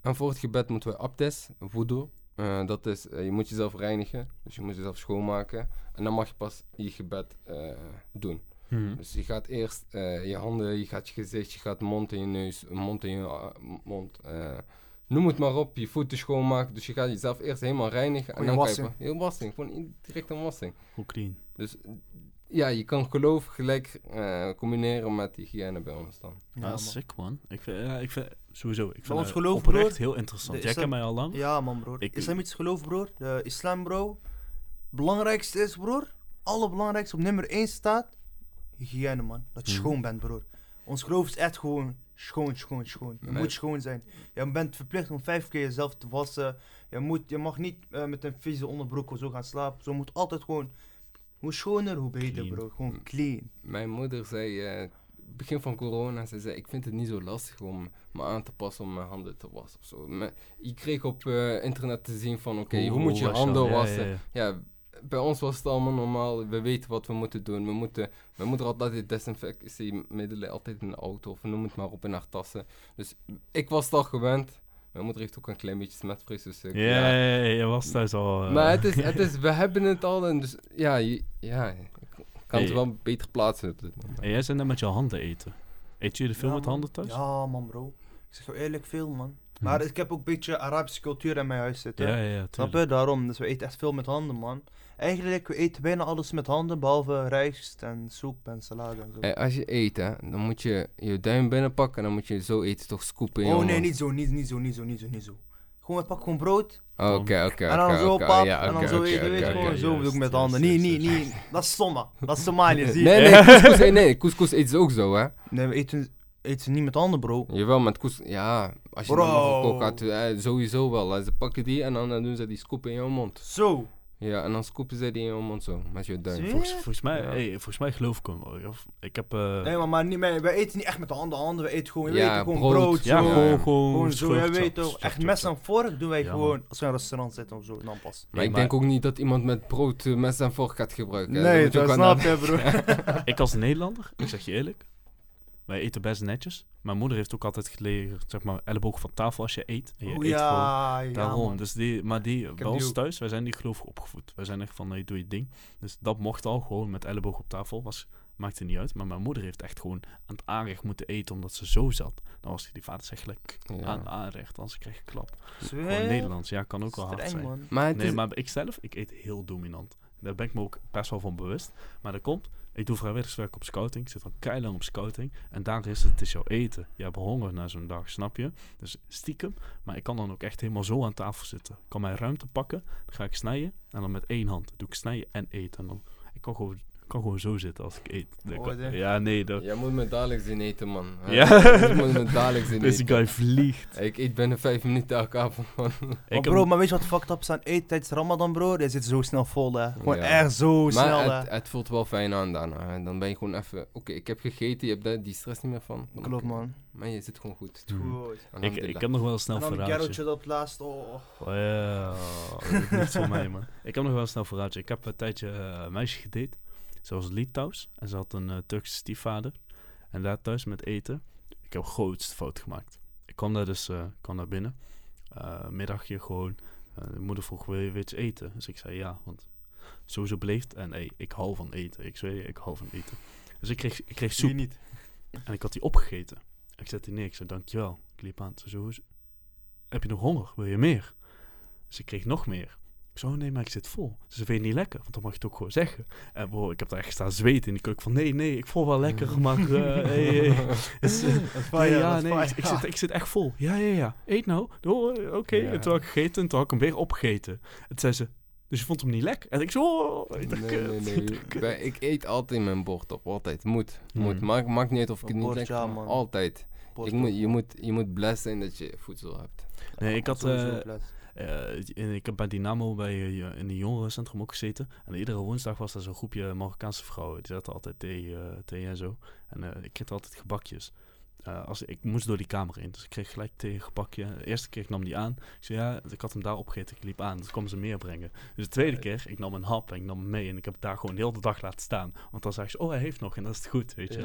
en voor het gebed moeten we abdes, wudu, eh, dat is, eh, je moet jezelf reinigen, dus je moet jezelf schoonmaken, en dan mag je pas je gebed eh, doen. Mhm. Dus je gaat eerst eh, je handen, je gaat je gezicht, je gaat mond in je neus, mond in je ah, mond. eh, noem het maar op, je voeten schoonmaken. Dus je gaat jezelf eerst helemaal reinigen. En dan wassing. kan je, heel wassing, gewoon direct een wassing. Hoe clean. Dus ja, je kan geloof gelijk eh, combineren met hygiëne bij ons dan. Ja, Ja, man. sick man. Ik vind, ja, ik vind sowieso, ik vind ons het geloof, oprecht broer, heel interessant. Jij kent mij al lang. Ja, man, broer. Ik- Islamitisch geloof, broer. De islam, bro. Belangrijkste is, broer. Allerbelangrijkste op nummer 1 staat. Hygiëne, man. Dat je Mhm. schoon bent, broer. Ons geloof is echt gewoon schoon, schoon, schoon. Je Nee. moet schoon zijn. Je bent verplicht om vijf keer jezelf te wassen. Je, moet, je mag niet eh, met een vieze onderbroek of zo gaan slapen. Zo moet altijd gewoon. Hoe schoner, hoe beter, Clean. bro. Gewoon clean. Mijn moeder zei, eh, begin van corona, ze zei, ik vind het niet zo lastig om me aan te passen om mijn handen te wassen of zo. Je kreeg op eh, internet te zien van, oké, hoe, moet je handen dat? Wassen? ja, Ja, ja. bij ons was het allemaal normaal. We weten wat we moeten doen. We moeten, moeder had altijd desinfectiemiddelen altijd in de auto of noem het maar op in haar tassen. Dus ik was het al gewend. Mijn moeder heeft ook een klein beetje smetvrees, dus ik- Ja, je was thuis al. eh, Maar het is, het is, we hebben het al en dus ja, ja ik kan het Hey. wel beter plaatsen op dit moment. En jij zei net met je handen eten. Eet jullie veel Ja, met man. handen thuis? Ja, man, bro. Ik zeg jou eerlijk veel, man. Maar ik heb ook een beetje Arabische cultuur in mijn huis zitten. Ja, ja, ja. Snap je? Daarom. Dus we eten echt veel met handen, man. Eigenlijk, we eten bijna alles met handen, behalve rijst en soep en salade en zo. Als je eet, hè, dan moet je je duim binnenpakken en dan moet je zo eten, toch scoopen in je oh nee, niet zo, niet, niet zo, niet zo, niet zo, niet zo. Gewoon, we pakken gewoon brood Oké, oké, en dan zo pap en dan zo weet je, gewoon zo doe ik met handen. Nee, nee, nee, dat is Somma. Dat is Somalië, zie je? Nee, nee, couscous, nee, nee, couscous eten ze ook zo, hè. Nee, we eten, eten ze niet met handen, bro. Jawel, met couscous, ja, als je Bro. naar Marokko gaat, eh, sowieso wel. Ze pakken die en dan eh, doen ze die scoop in je mond. Zo. Ja, en dan scoopen ze die in je mond zo, met je duim. Volgens, volgens, mij, Ja. hey, volgens mij geloof ik hem wel. Ik heb... eh, Nee, maar, maar niet, maar wij eten niet echt met de handen, handen. We eten gewoon, we Ja, eten gewoon brood. brood. ja, zo. gewoon, zo, jij weet toch. Echt mes en vork doen wij Ja, gewoon als we in een restaurant zitten of zo, dan pas. Maar ik maar- denk ook niet dat iemand met brood eh, mes en vork gaat gebruiken. Nee, dat ook snap je, bro. Ik als Nederlander, ik zeg je eerlijk, wij eten best netjes. Mijn moeder heeft ook altijd geleerd, zeg maar, elleboog van tafel als je eet. En je Oh, eet gewoon. ja, ja, Daarom, man. dus die, maar die, bij die ons thuis, wij zijn niet gelovig opgevoed. Wij zijn echt van, nee, doe je ding. Dus dat mocht al, gewoon met elleboog op tafel. Was, maakte niet uit. Maar mijn moeder heeft echt gewoon aan het aanrecht moeten eten, omdat ze zo zat. Dan was die vader zegt gelijk Ja. aan aanrecht, anders krijg je klap. Gewoon Nederlands, ja, kan ook wel hard zijn. man. Maar het Nee, is... maar ik zelf, ik eet heel dominant. Daar ben ik me ook best wel van bewust. Maar dat komt, ik doe vrijwilligerswerk op scouting. Ik zit al keilang op scouting. En daar is het, is jouw eten. Je hebt honger na zo'n dag, snap je? Dus stiekem. Maar ik kan dan ook echt helemaal zo aan tafel zitten. Ik kan mijn ruimte pakken, dan ga ik snijden. En dan met één hand doe ik snijden en eten. En dan, ik kan gewoon, kan gewoon zo zitten als ik eet. Oh, kan- ja, nee. Dat, Jij moet me dadelijk zien eten, man. Ja. Je moet me dadelijk zien deze eten. guy vliegt. Ik eet binnen vijf minuten elke avond, man. Oh, bro, heb- maar weet je wat fucked up is aan eten tijdens Ramadan, bro? Je zit zo snel vol, hè. Gewoon Ja. echt zo snel, Maar hè. het, het voelt wel fijn aan daarna. hè. Dan ben je gewoon even... Oké, ik heb gegeten, je hebt daar die stress niet meer van. Dan Klopt, man. Maar je zit gewoon goed. Goed. ik, ik heb nog wel een snel En dan een op laatst, oh. Oh, ja, dat is niet voor mij, man. Ik heb nog wel een snel verhaaltje. Ik heb een tijdje eh, een meisje gedate. Ze was Litouws en ze had een eh, Turkse stiefvader. En daar thuis met eten. Ik heb grootste fout gemaakt. Ik kwam daar dus kwam daar binnen. Eh, middagje gewoon. De moeder vroeg, wil je weer iets eten? Dus ik zei ja, want sowieso beleefd. En hey, ik hou van eten. Ik zweer je, ik hou van eten. Dus ik kreeg, ik kreeg soep. Niet? En ik had die opgegeten. Ik zette die neer. Ik zei, dankjewel. Ik liep aan. Ze zei, "Hoe is- heb je nog honger? Wil je meer? Dus ik kreeg nog meer. Ik zei, oh nee, maar ik zit vol. Ze zei, vind je niet lekker? Want dan mag je het ook gewoon zeggen. En bro, ik heb daar echt staan zweten in die keuken. Van, nee, nee, ik voel wel lekker, maar... eh, hey, hey. Dus, eh, is nee, ja, nee, fire. ik, ik zit, ik zit echt vol. Ja, ja, ja. Eet nou. Oh, Oké. Ja. En toen had ik gegeten en toen had ik hem weer opgegeten. En toen zei ze, dus je vond hem niet lekker? En ik zo, oh, Nee, nee, kut, nee. ik eet altijd mijn bord op. Altijd. Moet. Moet. Mm. Maakt, maakt niet uit of ik het niet bord, lekker ja, vind. man. Altijd. Ik moet, je, moet, je moet blessed zijn dat je voedsel hebt. Nee, ik had... Sowieso eh, ik heb bij Dynamo bij, eh, in het jongerencentrum ook gezeten. En iedere woensdag was er zo'n groepje Marokkaanse vrouwen. Die zaten altijd thee, eh, thee en zo. En eh, ik kreeg altijd gebakjes. Eh, als, ik moest door die kamer in, dus ik kreeg gelijk thee, gebakje. De eerste keer ik nam die aan. Ik zei ja, ik had hem daar opgegeten. Ik liep aan, dus kwam ze meer brengen. Dus de tweede keer, ik nam een hap en ik nam hem mee. En ik heb het daar gewoon de hele dag laten staan. Want dan zei ze, oh hij heeft nog en dat is het goed, weet je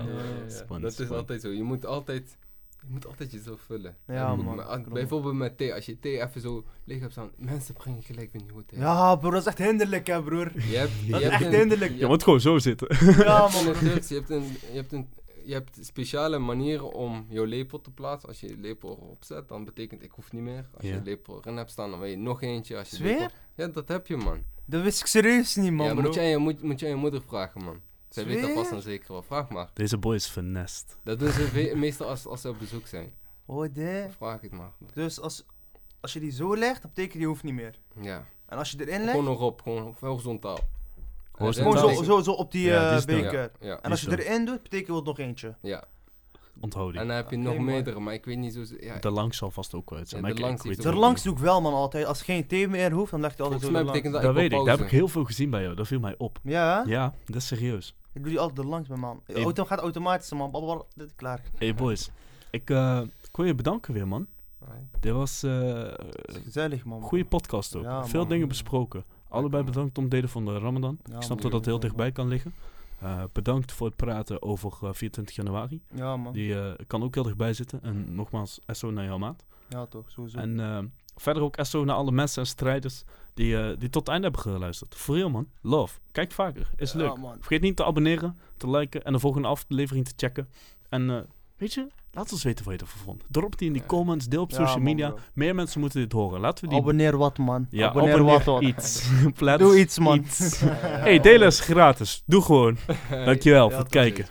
Dat is altijd zo. Je moet altijd, je moet altijd jezelf vullen. Ja, man. bijvoorbeeld met thee. Als je thee even zo leeg hebt staan. Mensen brengen gelijk weer nieuwe thee. Ja, bro, dat is echt hinderlijk, hè, broer. Je hebt, je Dat is hebt echt een- hinderlijk. je Je moet gewoon zo zitten. Ja, man. je hebt een, je hebt een, je hebt speciale manieren om jouw lepel te plaatsen. Als je je lepel erop zet, dan betekent ik hoef niet meer. Als Ja. je je lepel erin hebt staan, dan wil je nog eentje. Als je Zweer? lepel- ja, dat heb je, man. Dat wist ik serieus niet, man, ja, bro. moet jij, moet, moet jij je moeder vragen, man. Zij weet dat vast en zeker wel. Vraag maar. Deze boy is finest. Dat doen ze meestal als, als ze op bezoek zijn. Oh, nee. Vraag het maar. Dus als, als je die zo legt, dat betekent je hoeft niet meer. Ja. En als je erin legt, Gewoon erop, gewoon horizontaal. Horizontaal. gewoon zo, zo, zo op die Ja, eh, die dan- beker. Ja, ja, En als je Die erin doet, betekent het nog eentje. ja. Onthoud die. En dan heb je nog meerdere, maar ik weet niet zo... Ja, de langs zal vast ook wel uit zijn. Ja, maar de ik- langs ik. Daarlangs doe ik wel, man, altijd. Als geen thee meer hoeft, dan leg je altijd zo dat, Dat ik weet ik. Dat heb ik heel veel gezien bij jou. Dat viel mij op. Ja? Ja, dat is serieus. Ik doe die altijd erlangs, mijn man. De Hey. auto gaat automatisch, man. Dit is klaar. Hey boys, ik, eh, wil je bedanken weer, man. Dit was eh gezellig, man. goede podcast ook. Ja, Veel man. dingen besproken. Allebei bedankt om het delen van de Ramadan. Ja, ik snap dat dat heel dichtbij kan liggen. Eh, bedankt voor het praten over eh, 24 januari. Ja, man. Die eh, kan ook heel dichtbij zitten. En nogmaals, SO naar jouw maat. Ja, toch, sowieso. En eh, verder ook SO naar alle mensen en strijders die, eh, die tot het einde hebben geluisterd. Voor real man, love. Kijk vaker, is Ja, leuk. man. Vergeet niet te abonneren, te liken en de volgende aflevering te checken. En eh, weet je, Laat ons weten wat je ervan vond. Drop die in die Ja. comments, deel op Ja, social man, media. bro. Meer mensen moeten dit horen. Laten we die... Abonneer wat, man. ja, abonneer, abonneer wat, iets. Doe iets, man. iets. hey, delen is gratis. Doe gewoon. Dankjewel Ja, voor het kijken.